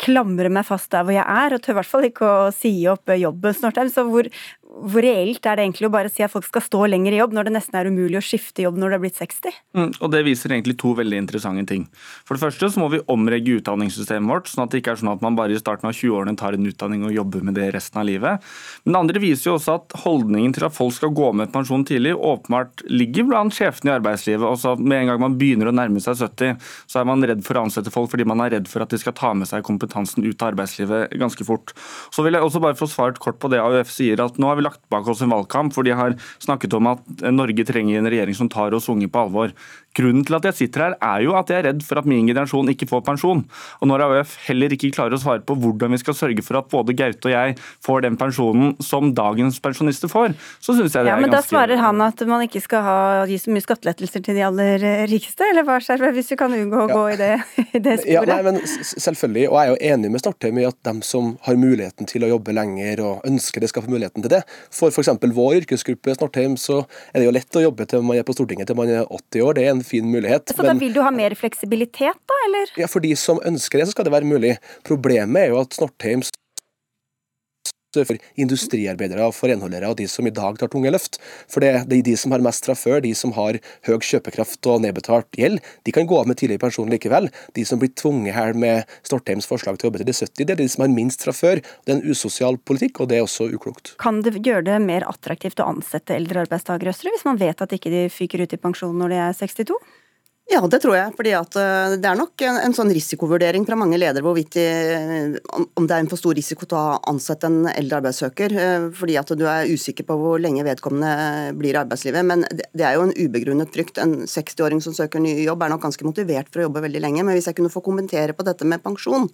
klamre meg fast der hvor jeg er, og tør i hvert fall ikke å si opp jobben snart. Så hvor, hvor reelt er det egentlig å bare si at folk skal stå lenger i jobb, når det nesten er umulig å skifte jobb når du er blitt 60? Mm, og Det viser egentlig to veldig interessante ting. For det første så må vi omregge utdanningssystemet vårt, sånn at det ikke er sånn at man bare i starten av 20-årene tar en utdanning og jobber med det resten av livet. Men det andre viser jo også at holdningen til at folk skal gå med pensjon tidlig, åpenbart ligger blant sjefene i arbeidslivet. Også med en gang man begynner å nærme seg 70, så er man redd for å ansette folk fordi man er redd for at de skal ta med seg kompetansen ut av arbeidslivet ganske fort. Så vil jeg også bare få svart kort på det AUF sier, at nå har vi lagt bak oss en valgkamp hvor de har snakket om at Norge trenger en regjering som tar oss unge på alvor. Grunnen til at jeg sitter her, er jo at jeg er redd for at min generasjon ikke får pensjon. Og når AUF heller ikke klarer å svare på hvordan vi skal sørge for at både Gaute og jeg får den pensjonen som dagens pensjonister får, så syns jeg det ja, er ganske Men da svarer han at man ikke skal ha, gi så mye skattelettelser til de aller rikeste, eller hva skjer hvis vi kan unngå å ja. gå i det, i det sporet? Ja, nei, men selvfølgelig, og jeg er jo enig med Startheim i at dem som har muligheten til å jobbe lenger og ønsker det skal få muligheten til det. For f.eks. vår yrkesgruppe Startheim så er det jo lett å jobbe til man er på Stortinget til man er 80 år. Det er en fin mulighet. Så men, da vil du ha mer fleksibilitet, da, eller? Ja, For de som ønsker det, så skal det være mulig. Problemet er jo at Snortheims for industriarbeidere, for renholdere og de som i dag tar tunge løft. For det, det er de som har mest fra før, de som har høy kjøpekraft og nedbetalt gjeld, de kan gå av med tidlig pensjon likevel. De som blir tvunget her med Stortheims forslag til å jobbe til de 70, det er de som har minst fra før. Det er en usosial politikk, og det er også uklokt. Kan det gjøre det mer attraktivt å ansette eldre arbeidstakere, hvis man vet at ikke de fyker ut i pensjon når de er 62? Ja, det tror jeg. fordi eh, Det er nok en, en sånn risikovurdering fra mange ledere hvorvidt de, om det er en for stor risiko til å ansette en eldre arbeidssøker. Eh, fordi at du er usikker på hvor lenge vedkommende blir i arbeidslivet. Men det, det er jo en ubegrunnet frykt. En 60-åring som søker ny jobb er nok ganske motivert for å jobbe veldig lenge. Men hvis jeg kunne få kommentere på dette med pensjon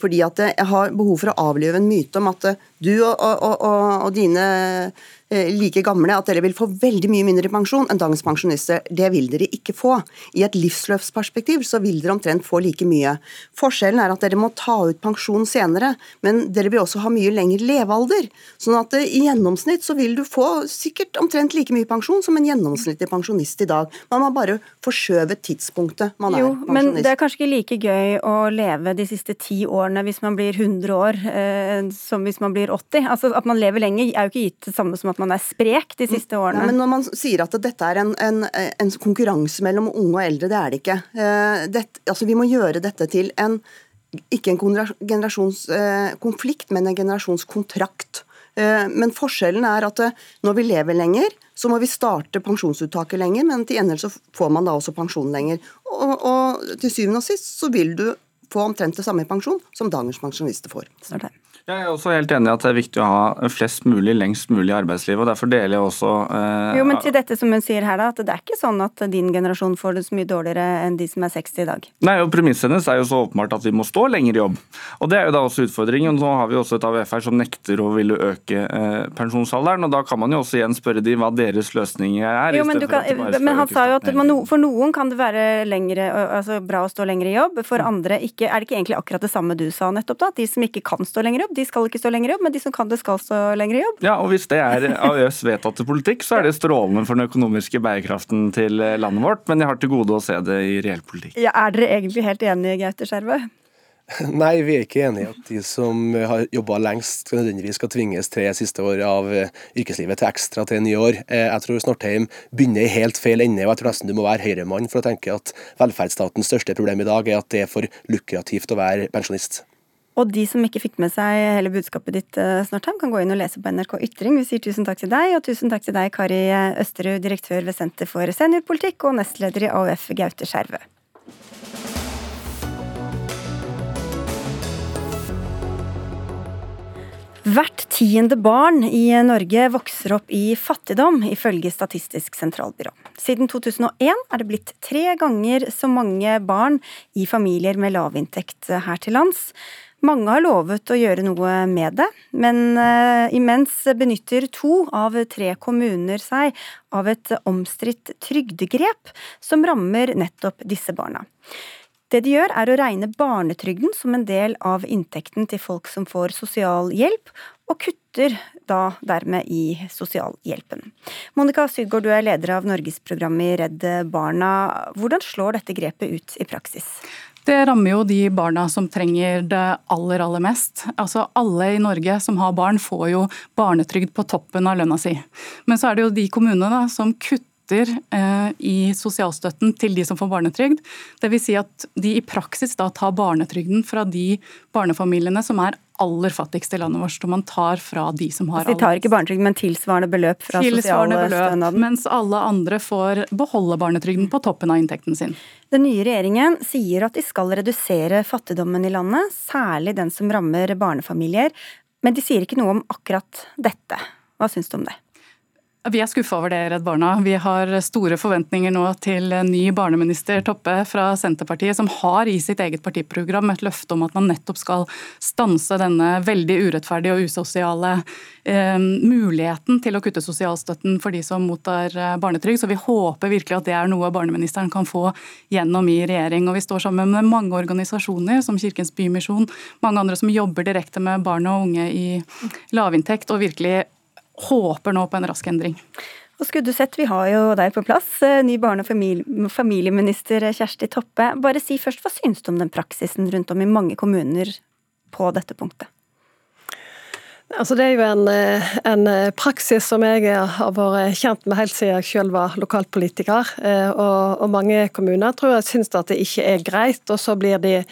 fordi at jeg har behov for å avlive en myte om at du og, og, og, og dine like gamle at dere vil få veldig mye mindre pensjon enn dagens pensjonister. Det vil dere ikke få. I et livsløpsperspektiv så vil dere omtrent få like mye. Forskjellen er at dere må ta ut pensjon senere, men dere vil også ha mye lengre levealder. Sånn at eh, i gjennomsnitt så vil du få sikkert omtrent like mye pensjon som en gjennomsnittlig pensjonist i dag. Man har bare forskjøvet tidspunktet man jo, er pensjonist. Men det er kanskje ikke like gøy å leve de siste ti årene hvis man blir 100 år eh, som hvis man blir 80. Altså At man lever lenger er jo ikke gitt det samme som at man er sprek de siste årene. Ja, men når man sier at dette er en, en, en konkurranse mellom unge og eldre, det er det ikke. Eh, dette, altså, vi må gjøre dette til en ikke en generasjonskonflikt, eh, men en generasjonskontrakt. Eh, men forskjellen er at når vi lever lenger, så må vi starte pensjonsuttaket lenger, men til gjengjeld så får man da også pensjon lenger. Og, og til syvende og sist så vil du få omtrent det samme i pensjon som dagens pensjonister får. Snart her. Jeg er også helt enig i at det er viktig å ha flest mulig lengst mulig i arbeidslivet. og Derfor deler jeg også eh, Jo, men til dette som hun sier her, da, at det er ikke sånn at din generasjon får det så mye dårligere enn de som er 60 i dag? Nei, og Premisset hennes er jo så åpenbart at vi må stå lenger i jobb. Og Det er jo da også utfordringen. Nå har vi også et AUF her som nekter å ville øke eh, pensjonsalderen. og Da kan man jo også igjen spørre de hva deres løsninger er. Jo, men, kan, men han sa jo at man, for noen kan det være lengre, altså bra å stå lenger i jobb, for andre ikke. Er det ikke egentlig akkurat det samme du sa nettopp, da? At de som ikke kan stå lenger i jobb, de skal ikke stå lenger i jobb, men de som kan det, skal stå lenger i jobb. Ja, og hvis det er AØS vedtatte politikk, så er det strålende for den økonomiske bærekraften til landet vårt, men jeg har til gode å se det i reell politikk. Ja, Er dere egentlig helt enige, Gaute Skjervø? Nei, vi er ikke enig i at de som har jobba lengst, nødvendigvis skal tvinges tre siste år av eh, yrkeslivet til ekstra til nye år. Eh, jeg tror Snortheim begynner i helt feil ende, og jeg tror nesten du må være høyremann for å tenke at velferdsstatens største problem i dag er at det er for lukrativt å være pensjonist. Og de som ikke fikk med seg hele budskapet ditt, snart, kan gå inn og lese på NRK Ytring. Vi sier tusen takk til deg, og tusen takk til deg, Kari Østerud, direktør ved Senter for seniorpolitikk og nestleder i AUF Gaute Skjervø. Hvert tiende barn i Norge vokser opp i fattigdom, ifølge Statistisk sentralbyrå. Siden 2001 er det blitt tre ganger så mange barn i familier med lavinntekt her til lands. Mange har lovet å gjøre noe med det, men uh, imens benytter to av tre kommuner seg av et omstridt trygdegrep som rammer nettopp disse barna. Det de gjør, er å regne barnetrygden som en del av inntekten til folk som får sosialhjelp, og kutter da dermed i sosialhjelpen. Monica Sydgaard, du er leder av Norgesprogrammet i Redd Barna. Hvordan slår dette grepet ut i praksis? Det rammer jo de barna som trenger det aller, aller mest. Altså Alle i Norge som har barn, får jo barnetrygd på toppen av lønna si. Men så er det jo de kommunene da, som kutter kutter eh, i sosialstøtten til de som får barnetrygd. Dvs. Si at de i praksis da tar barnetrygden fra de barnefamiliene som er aller fattigste i landet vårt, og man tar fra de som har aller De tar ikke barnetrygd, men tilsvarende beløp fra sosialstønaden? Mens alle andre får beholde barnetrygden på toppen av inntekten sin. Den nye regjeringen sier at de skal redusere fattigdommen i landet, særlig den som rammer barnefamilier. Men de sier ikke noe om akkurat dette. Hva syns du om det? Vi er skuffa over det, Redd Barna. Vi har store forventninger nå til ny barneminister Toppe fra Senterpartiet, som har i sitt eget partiprogram et løfte om at man nettopp skal stanse denne veldig urettferdige og usosiale eh, muligheten til å kutte sosialstøtten for de som mottar eh, barnetrygd. Så vi håper virkelig at det er noe barneministeren kan få gjennom i regjering. Og vi står sammen med mange organisasjoner, som Kirkens Bymisjon, mange andre som jobber direkte med barn og unge i lavinntekt, og virkelig håper nå på en rask endring. Og skulle du sett, vi har jo deg på plass, eh, ny barne- og familieminister Kjersti Toppe. Bare si først, hva syns du om den praksisen rundt om i mange kommuner på dette punktet? Altså det er jo en, eh, en, eh, praksis som jeg har vært kjent med helt siden jeg selv var lokalpolitiker. Eh, og, og mange kommuner tror jeg syns at det ikke er greit, og så blir de,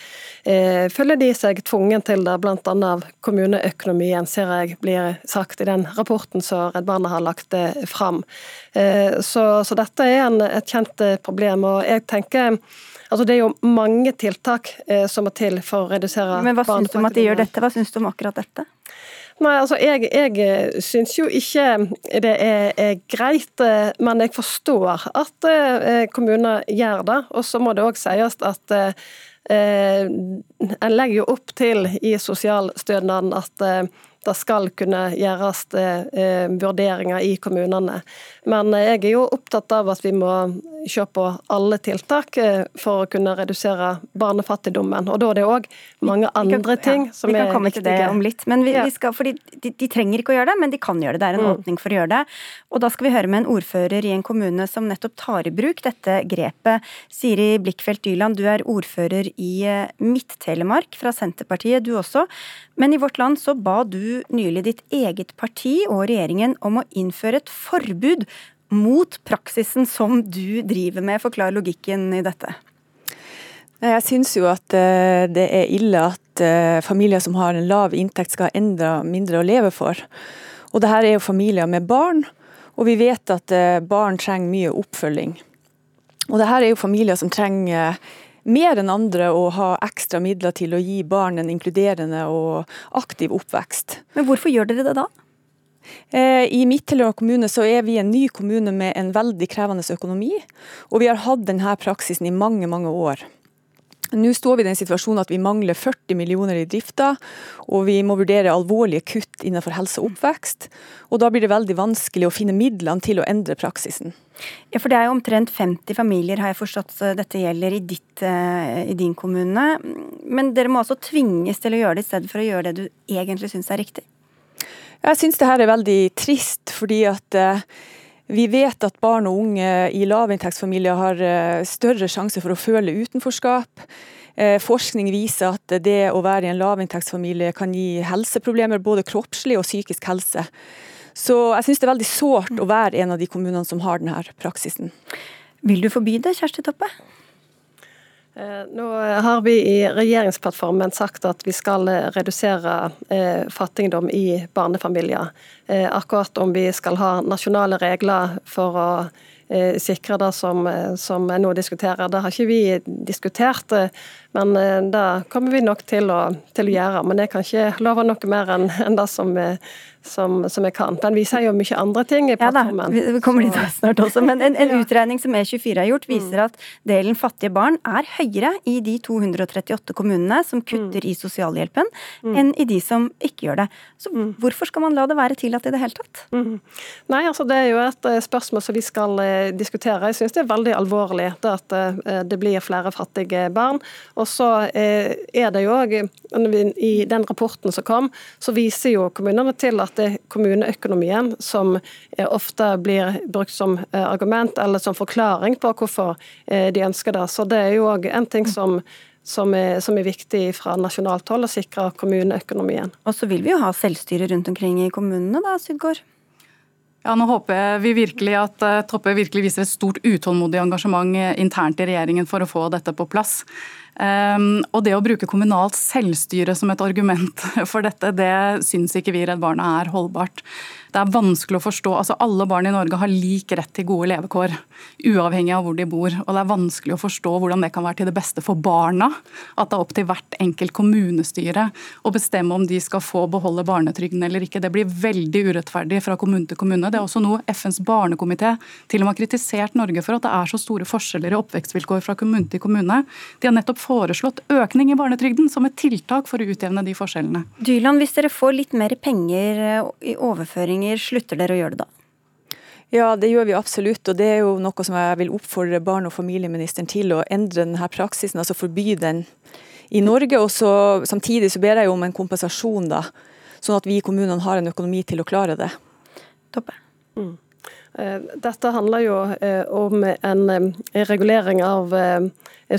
eh, føler de seg tvungen til det. Annet av kommuneøkonomien, ser jeg blir sagt i den rapporten som Redd Barna har lagt fram. Eh, så, så, dette er en, et kjent problem. og jeg tenker Altså Det er jo mange tiltak eh, som må til for å redusere Men Hva syns du om at de gjør dette? Hva syns du om akkurat dette? Nei, altså Jeg, jeg eh, syns jo ikke det er, er, greit, eh, men jeg forstår at eh, kommuner gjør det. Og så må det òg sies at eh, en legger jo opp til i sosialstønaden at eh, det skal kunne gjøres eh, vurderinger i kommunene. Men jeg er jo opptatt av at vi må se på alle tiltak eh, for å kunne redusere barnefattigdommen. Og da er det òg mange andre ting som er viktige. Vi kan komme til det om litt. men vi, vi skal, fordi de, de, trenger ikke å gjøre det, men de kan gjøre det. Det er en mm. åpning for å gjøre det. Og da skal vi høre med en ordfører i en kommune som nettopp tar i bruk dette grepet. Siri Blikkfeldt Dyland, du er ordfører i eh, Midt-Telemark fra Senterpartiet, du også. Men i Vårt Land så ba du nylig ditt eget parti og regjeringen om å innføre et forbud mot praksisen som du driver med. Forklar logikken i dette. Jeg syns jo at eh, det er ille at eh, familier som har en lav inntekt skal ha enda mindre å leve for. Og det her er jo familier med barn, og vi vet at eh, barn trenger mye oppfølging. Og det her er jo familier som trenger mer enn andre å ha ekstra midler til å gi barn en inkluderende og aktiv oppvekst. Men hvorfor gjør dere det da? Eh, I Midt-Telemark kommune så er vi en ny kommune med en veldig krevende økonomi, og vi har hatt denne praksisen i mange, mange år. Nå står vi i den situasjonen at vi mangler 40 millioner i drifta, og vi må vurdere alvorlige kutt innenfor helse og oppvekst. Og da blir det veldig vanskelig å finne midlene til å endre praksisen. Ja, for Det er jo omtrent 50 familier har jeg forstått dette gjelder i, ditt, eh, i din kommune. Men dere må altså tvinges til å gjøre det i stedet for å gjøre det du egentlig syns er riktig? Jeg syns det her er veldig trist, fordi at eh, vi vet at barn og unge i lavinntektsfamilier har eh, større sjanse for å føle utenforskap. Eh, forskning viser at det å være i en lavinntektsfamilie kan gi helseproblemer, både kroppslig og psykisk helse. Så jeg syns det er veldig sårt å være en av de kommunene som har denne praksisen. Vil du forby det, Kjersti Toppe? Eh, nå har vi i regjeringsplattformen sagt at vi skal redusere eh, fattigdom i barnefamilier. Eh, akkurat om vi skal ha nasjonale regler for å eh, sikre det som, eh, som nå diskuterer, det har ikke vi diskutert. Men det kommer vi nok til å, til å gjøre. Men jeg kan ikke love noe mer enn, en det som som, som, jeg kan. Men vi sier jo mye andre ting i plattformen. Ja da, vi kommer dit snart også. Men en, en utregning som E24 har gjort, viser mm. at delen fattige barn er høyere i de 238 kommunene som kutter mm. i sosialhjelpen, mm. enn i de som ikke gjør det. Så hvorfor skal man la det være tillatt i det hele tatt? Nei, altså Det er jo et eh, spørsmål som vi skal eh, diskutere. Jeg syns det er veldig alvorlig det at eh, det blir flere fattige barn. Og så er det jo òg, i den rapporten som kom, så viser jo kommunene til at det er kommuneøkonomien som eh, ofte blir brukt som eh, argument eller som forklaring på hvorfor eh, de ønsker det. Så det er jo òg en ting som som er, som er, viktig fra nasjonalt hold, å sikre kommuneøkonomien. Og så vil vi jo ha selvstyre rundt omkring i kommunene, da, Sydgård? Ja, nå håper vi virkelig at Toppe virkelig viser et stort utålmodig engasjement internt i regjeringen for å få dette på plass. Um, og det å bruke kommunalt selvstyre som et argument for dette, det syns ikke vi i Redd Barna er holdbart. Det er vanskelig å forstå. altså Alle barn i Norge har lik rett til gode levekår, uavhengig av hvor de bor. og Det er vanskelig å forstå hvordan det kan være til det beste for barna. At det er opp til hvert enkelt kommunestyre å bestemme om de skal få beholde barnetrygden eller ikke. Det blir veldig urettferdig fra kommune til kommune. Det er også noe FNs barnekomité til og med har kritisert Norge for, at det er så store forskjeller i oppvekstvilkår fra kommune til kommune. De har nettopp foreslått økning i barnetrygden som et tiltak for å utjevne de forskjellene. Dyland, hvis dere får litt mer penger i overføring endringer, slutter dere å gjøre det da? Ja, det gjør vi absolutt. Og det er jo noe som jeg vil oppfordre barne- og familieministeren til å endre denne praksisen, altså forby den i Norge. Og så, samtidig så ber jeg om en kompensasjon, da, sånn at vi i kommunene har en økonomi til å klare det. Toppe. Mm. Eh, dette handler jo eh, om en eh, regulering av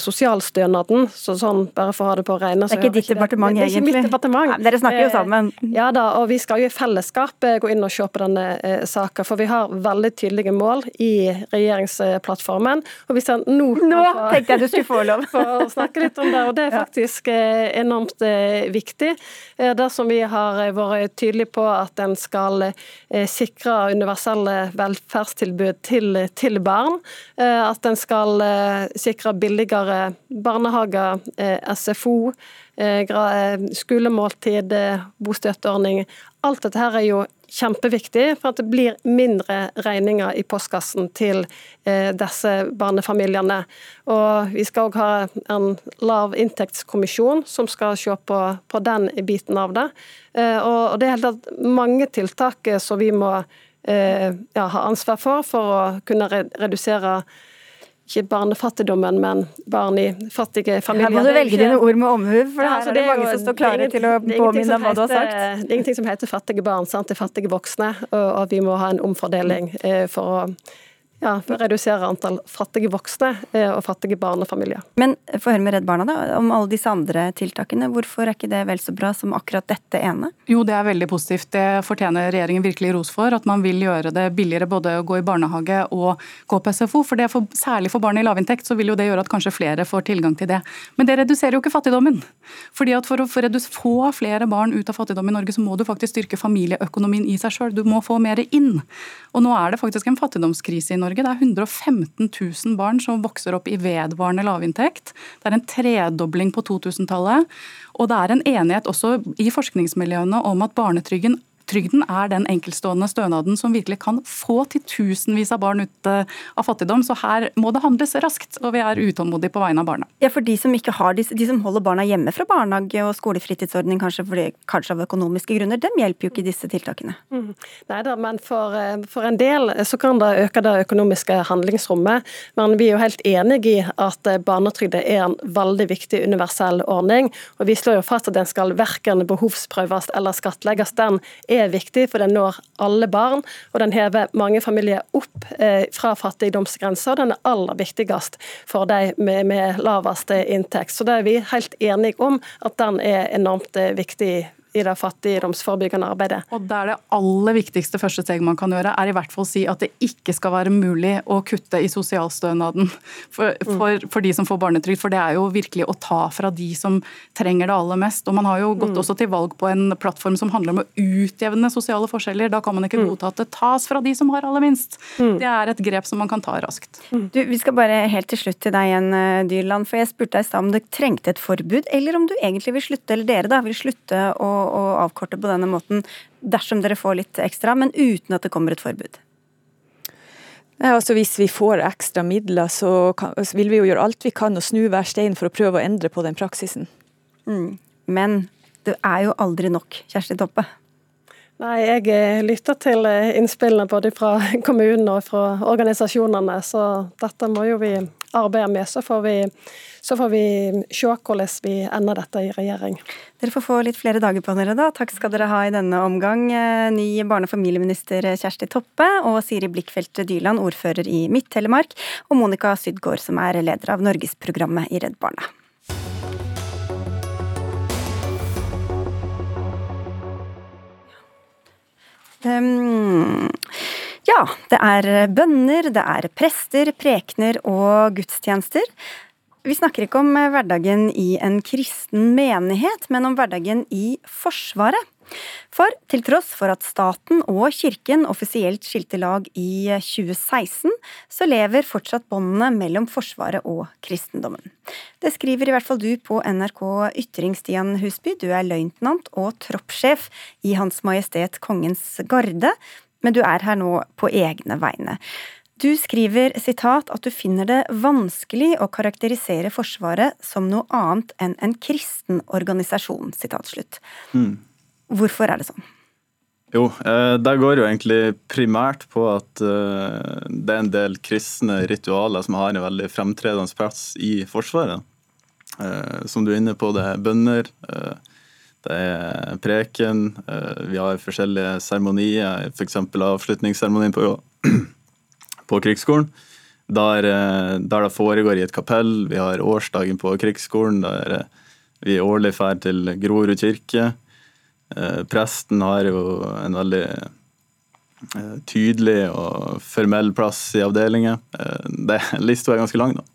sosialstønaden. så sånn, bare for å ha Det på regne. Det er ikke ditt departement, egentlig? Det er ikke mitt departement. Nei, dere snakker jo sammen. Ja da, og vi skal jo i fellesskap gå inn og se på denne eh, saka. For vi har veldig tydelige mål i regjeringsplattformen. Og hvis jeg nå Nå tenkte jeg du skulle få lov! for å snakke litt om det, og det er faktisk enormt viktig. Det som vi har vært tydelige på at en skal sikre universelle velferdstilbud til, til barn. Eh, at en skal eh, sikre billigere barnehager, eh, SFO, skolemåltid, bostøtteordning. Alt dette her er jo kjempeviktig for at det blir mindre regninger i postkassen til disse barnefamiliene. Og vi skal òg ha en lav inntektskommisjon som skal se på, på, den biten av det. Og det er helt mange tiltak som vi må Eh, ja, ha ansvar for, for å kunne redusere ikke barnefattigdommen, men barn i fattige familier. Her må du velge dine ord med omhu, for ja, altså, det er mange som står klare til å påminne om hva du har sagt. Det er ingenting som heter fattige barn, sant? det er fattige voksne, og, og vi må ha en omfordeling eh, for å ja, for å redusere antall fattige voksne eh, og fattige barnefamilier. Men få høre med Redd Barna da, om alle disse andre tiltakene. Hvorfor er ikke det vel så bra som akkurat dette ene? Jo, det er veldig positivt. Det fortjener regjeringen virkelig ros for. At man vil gjøre det billigere både å gå i barnehage og gå på SFO. For, for Særlig for barn i lavinntekt så vil jo det gjøre at kanskje flere får tilgang til det. Men det reduserer jo ikke fattigdommen. Fordi at For å få flere barn ut av fattigdom i Norge, så må du faktisk styrke familieøkonomien i seg sjøl. Du må få mer inn. Og nå er det faktisk en fattigdomskrise i Norge. Det er 115 000 barn som vokser opp i vedvarende lavinntekt. Det er en tredobling på 2000-tallet. Og det er en enighet også i forskningsmiljøene om at barnetrygden Trygden er den enkeltstående stønaden som virkelig kan få til tusenvis av barn ut eh, av fattigdom. Så her må det handles raskt, og vi er utålmodige på vegne av barna. Ja, for de som ikke har de som holder barna hjemme fra barnehage og skolefritidsordning, kanskje, fordi, kanskje av økonomiske grunner, dem hjelper jo ikke disse tiltakene. Mm. Nei da, men for, eh, for, en del så kan det øke det økonomiske handlingsrommet. Men vi er jo helt enig i at barnetrygde barnetrygd er en veldig viktig universell ordning. Og vi slår jo fast at den skal verken behovsprøves eller skattlegges. Den er viktig, for den når alle barn. Og den hever mange familier opp eh, fra fattigdomsgrensa. Den er aller viktigst for de med, med laveste inntekt. Så det er vi helt enige om at den er enormt eh, viktig i det fattigdomsforebyggende arbeidet. Og Det er det aller viktigste første steg man kan gjøre, er i hvert fall å si at det ikke skal være mulig å kutte i sosialstønaden for, mm. for, for de som får barnetrygd. For det er jo virkelig å ta fra de som trenger det aller mest. Og Man har jo gått mm. også til valg på en plattform som handler om å utjevne sosiale forskjeller. Da kan man ikke mm. godta at det tas fra de som har aller minst. Mm. Det er et grep som man kan ta raskt. Du, Vi skal bare helt til slutt til deg igjen, eh, Dyrland. For jeg spurte deg i stad om det trengte et forbud, eller om du egentlig vil slutte, eller dere da, vil slutte å å avkorte på denne måten dersom dere får litt ekstra, men uten at det kommer et forbud? Ja, altså Hvis vi får ekstra midler, så, kan, så, vil vi jo gjøre alt vi kan og snu hver stein for å prøve å endre på den praksisen. Mm. Men det er jo aldri nok, Kjersti Toppe? Nei, Jeg eh, lytter til eh, innspillene både fra kommunen og fra organisasjonene, så dette må jo vi arbeide med. Så får vi så får vi se hvordan vi ender dette i regjering. Dere får få litt flere dager på dere, da. Takk skal dere ha i denne omgang. Eh, ny barne- og familieminister Kjersti Toppe og Siri Blikkfeldt Dyland, ordfører i Midt-Telemark, og Monica Sydgaard, som er leder av Norgesprogrammet i Redd Barna. Um, ja, det er bønner, det er prester, prekener og gudstjenester. Vi snakker ikke om hverdagen i en kristen menighet, men om hverdagen i Forsvaret. For til tross for at staten og kirken offisielt skilte lag i 2016, så lever fortsatt båndene mellom Forsvaret og kristendommen. Det skriver i hvert fall du på NRK Ytring, Stian Husby. Du er løytnant og troppssjef i Hans Majestet Kongens Garde, men du er her nå på egne vegne. Du skriver sitat, at du finner det vanskelig å karakterisere Forsvaret som noe annet enn en kristen organisasjon. Sitat slutt. Mm. Hvorfor er det sånn? Jo, eh, det går jo egentlig primært på at eh, det er en del kristne ritualer som har en veldig fremtredende plass i Forsvaret. Eh, som du er inne på, det er bønner, det er preken, vi har forskjellige seremonier, f.eks. For avslutningsseremonien på på krigsskolen. Der, eh, der, det foregår i et kapell. Vi har årsdagen på krigsskolen der eh, vi årlig drar til Grorud kirke. Eh, presten har jo en veldig tydelig og formell plass i avdelingen. Lista er ganske lang, da.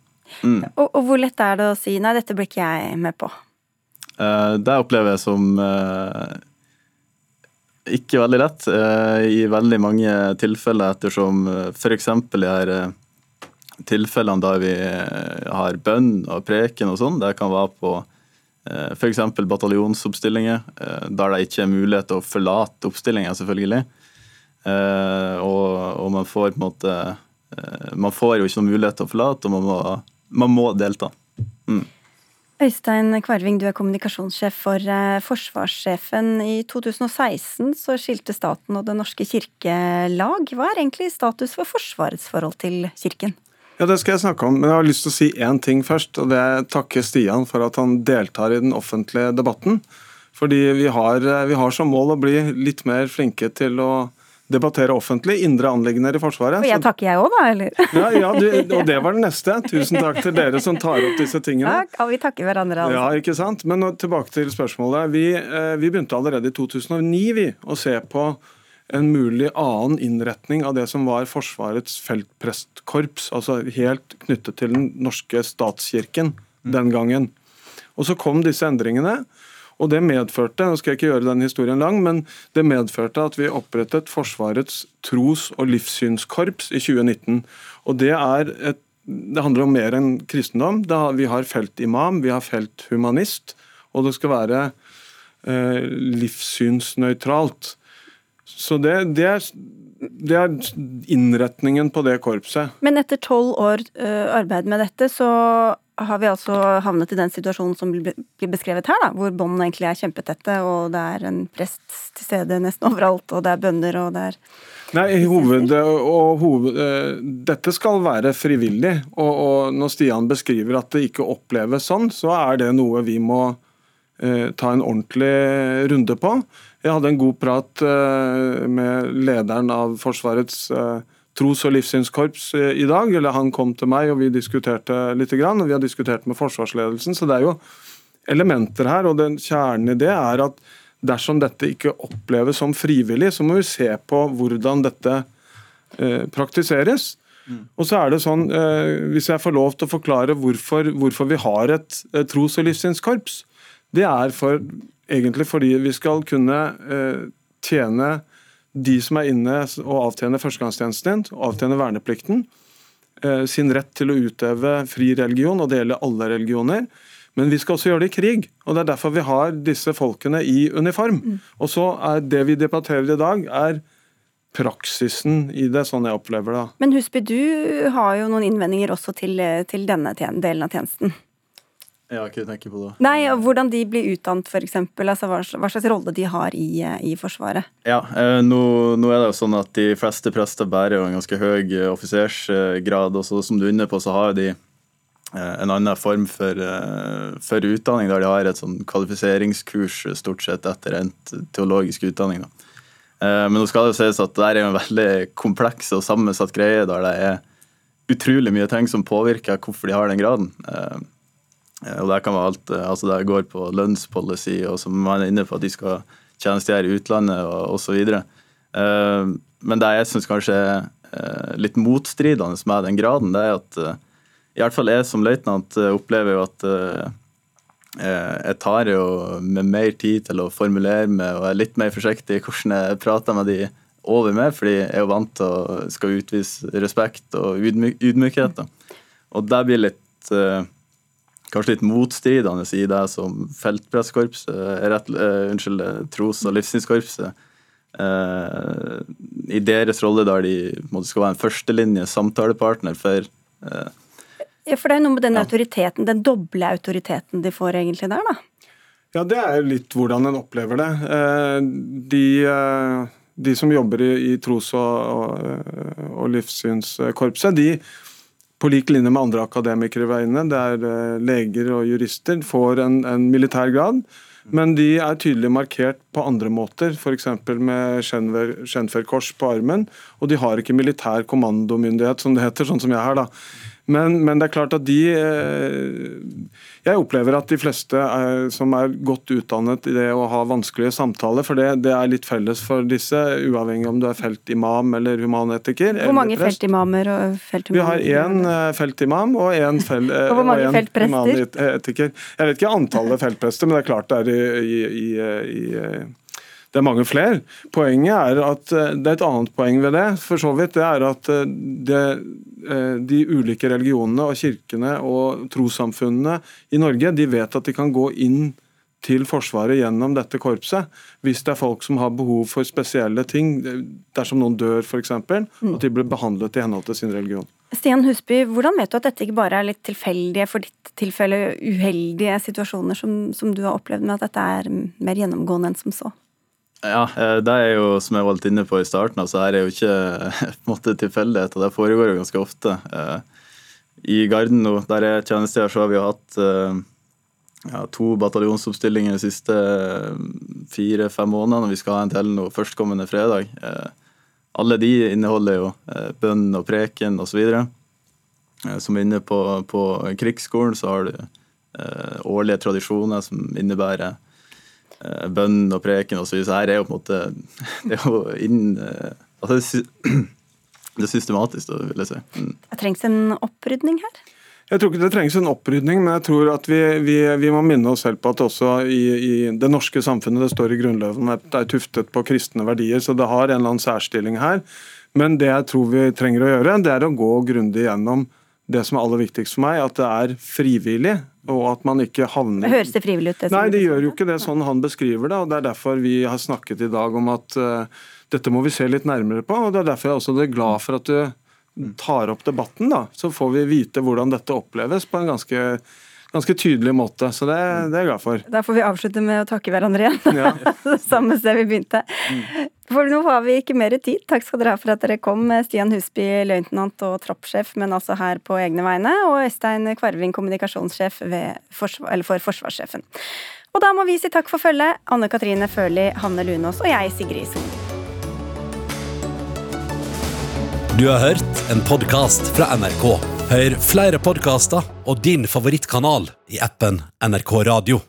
Mm. Og, og, hvor lett er det å si 'nei, dette blir ikke jeg med på'? Det opplever jeg som ikke veldig lett eh, i veldig mange tilfeller, ettersom f.eks. de her eh, tilfellene der vi har bønn og preken og sånn, det kan være på f.eks. bataljonsoppstillinger, der det ikke er mulighet til å forlate oppstillinga, selvfølgelig. Og, og, man får på en måte Man får jo ikke noen mulighet til å forlate, og man må, man må delta. Mm. Øystein Kvarving, du er kommunikasjonssjef for eh, Forsvarssjefen. I 2016 så skilte staten og Den norske kirke lag. Hva er egentlig status for Forsvarets forhold til kirken? Ja, Det skal jeg snakke om, men jeg har lyst til å si én ting først. og Det er takke Stian for at han deltar i den offentlige debatten. Fordi vi har, eh, vi har som mål å bli litt mer flinke til å debattere offentlig indre anliggender i Forsvaret. Og jeg takker jeg òg, da, eller? Ja, ja du, og det var det neste. Tusen takk til dere som tar opp disse tingene. Takk, og vi takker hverandre. Altså. Ja, ikke sant. Men nå, tilbake til spørsmålet. Vi, eh, vi, begynte allerede i 2009 vi, å se på en mulig annen innretning av det som var Forsvarets feltprestkorps, altså helt knyttet til den norske statskirken den gangen. Og så kom disse endringene. Og det medførte nå skal jeg ikke gjøre den historien lang, men det medførte at vi opprettet Forsvarets tros- og livssynskorps i 2019. Og Det er et, det handler om mer enn kristendom. vi har feltimam, vi har felthumanist, og det skal være eh, livssynsnøytralt. Så det, det, er, det, er, innretningen på det korpset. Men etter tolv år uh, arbeid med dette, så har vi altså havnet i den situasjonen som blir beskrevet her, da, hvor båndene egentlig er kjempetette, og det er en prest til stede nesten overalt, og det er bønder, og det er Nei, hoved, og hoved, eh, Dette skal være frivillig. Og, og, når Stian beskriver at det ikke oppleves sånn, så er det noe vi må eh, ta en ordentlig runde på. Jeg hadde en god prat eh, med lederen av Forsvarets tros- og livssynskorps eh, i dag. eller Han kom til meg og vi diskuterte litt. Og vi har diskutert med forsvarsledelsen. Så det er jo elementer her. og den Kjernen i det er at dersom dette ikke oppleves som frivillig, så må vi se på hvordan dette eh, praktiseres. Mm. Og så er det sånn, eh, Hvis jeg får lov til å forklare hvorfor, hvorfor vi har et, tros- og livssynskorps, det er for, egentlig fordi vi skal kunne eh, tjene de som er inne og avtjener førstegangstjenesten din, avtjener verneplikten, eh, sin rett til å utøve fri religion, og det gjelder alle religioner. Men vi skal også gjøre det i krig, og det er derfor vi har disse folkene i uniform. Mm. Og så er Det vi debatterer i dag, er praksisen i det, sånn jeg opplever det. Men Husby, du har jo noen innvendinger også til, til denne delen av tjenesten? Ja, hva tenke på det? Nei, og Hvordan de blir utdannet, f.eks. Altså, hva, hva slags rolle de har i, i Forsvaret? Ja, eh, nå, nå, er det jo sånn at De fleste prester bærer jo en ganske høy offisersgrad. og så Som du er inne på, så har de Eh, en annen form for, eh, for, utdanning, der de har et sånn kvalifiseringskurs stort sett etter en teologisk utdanning. Da. Eh, men nå skal det jo sies at det er en veldig kompleks og sammensatt greie der det er utrolig mye ting som påvirker hvorfor de har den graden. Og Det kan være alt, altså det går på lønnspolicy, og som man er inne på at de skal tjenestegjøre i utlandet og osv. Men det jeg syns kanskje er litt motstridende med den graden, det er at i hvert fall jeg som løytnant eh, opplever jo at eh, eh, jeg tar jo med mer tid til å formulere meg og er litt mer forsiktig i hvordan jeg prater med de over meg, fordi jeg er jo vant til å skal utvise respekt og ydmykhet. Og det blir litt kanskje litt motstridende i det som feltpresskorpset, rett, uh, unnskyld, tros- og livssynskorpset, uh, i deres rolle der de måtte skal være en førstelinje samtalepartner for uh, ja, For det er noe med den autoriteten, den doble autoriteten de får egentlig der, da? Ja, det er litt hvordan en opplever det. Eh, de, eh, de som jobber i, i tros- og, og, og livssynskorpset, de på lik linje med andre akademikere ved veiene, det er eh, leger og jurister, får en, en militær grad. Men de er tydelig markert på andre måter, f.eks. med Schenfer-kors på armen. Og de har ikke militær kommandomyndighet, som det heter, sånn som jeg har. da. Men, men, det er klart at de eh, Jeg opplever at de fleste er, som er godt utdannet i det å ha vanskelige samtaler, for det, det er litt felles for disse, uavhengig om du er feltimam eller humanetiker. Hvor mange feltimamer og feltimamer? Vi har én eh, feltimam og én fel, og hvor mange humanetiker. Jeg vet ikke antallet feltprester, men det er klart det er i, i, i, i det er mange flere. Poenget er at eh, Det er et annet poeng ved det. for så vidt, det er at eh, det, eh, De ulike religionene og kirkene og trossamfunnene i Norge de vet at de kan gå inn til Forsvaret gjennom dette korpset, hvis det er folk som har behov for spesielle ting, dersom noen dør f.eks., mm. at de blir behandlet i henhold til sin religion. Stian Husby, hvordan vet du at dette ikke bare er litt tilfeldige, for ditt tilfelle uheldige situasjoner som, som du har opplevd, men at dette er mer gjennomgående enn som så? Ja, eh, det er jo som jeg var litt inne på i starten, altså her er jo ikke på en måte tilfeldigheter. Det foregår jo ganske ofte. Eh, I Garden nå, der jeg tjenestegjør, så har vi jo hatt eh, ja, to bataljonsoppstillinger de siste fire-fem månedene. og Vi skal ha en til nå førstkommende fredag. Alle de inneholder jo bønn og preken osv. Som inne på, på krigsskolen, så har du årlige tradisjoner som innebærer bønn og preken osv. Så, så her er jo på en måte Det er jo inn eh, altså det er systematisk, vil jeg si. Mm. Det trengs en opprydning her? Jeg tror ikke det trengs en opprydning, men jeg tror at vi, vi, vi må minne oss selv på at også i, i, det norske samfunnet, det står i Grunnloven, er tuftet på kristne verdier, så det har en eller annen særstilling her. Men det jeg tror vi trenger å gjøre, det er å gå grundig gjennom det som er aller viktigst for meg, at det er frivillig. Og at man ikke havner Høres det frivillig ut? Det Nei, det gjør jo ikke det sånn han beskriver det. og Det er derfor vi har snakket i dag om at uh, dette må vi se litt nærmere på. og Det er derfor jeg også er glad for at du tar opp debatten. da, Så får vi vite hvordan dette oppleves på en ganske ganske tydelig måte, så det, det, er jeg glad for. Da får vi avslutte med å takke hverandre igjen. Ja. Samme sted vi begynte. Mm. For nå har vi ikke mer tid. Takk skal dere ha for at dere kom, Stian Husby, løytnant og troppssjef, men altså her på egne vegne, og Øystein Kvarving, kommunikasjonssjef for forsvarssjefen. Og da må vi si takk for følget. Anne Katrine Førli, Hanne Lunås og jeg, Sigrid Solen. Du har hørt en podkast fra NRK. Hør flere podkaster og din favorittkanal i appen NRK Radio.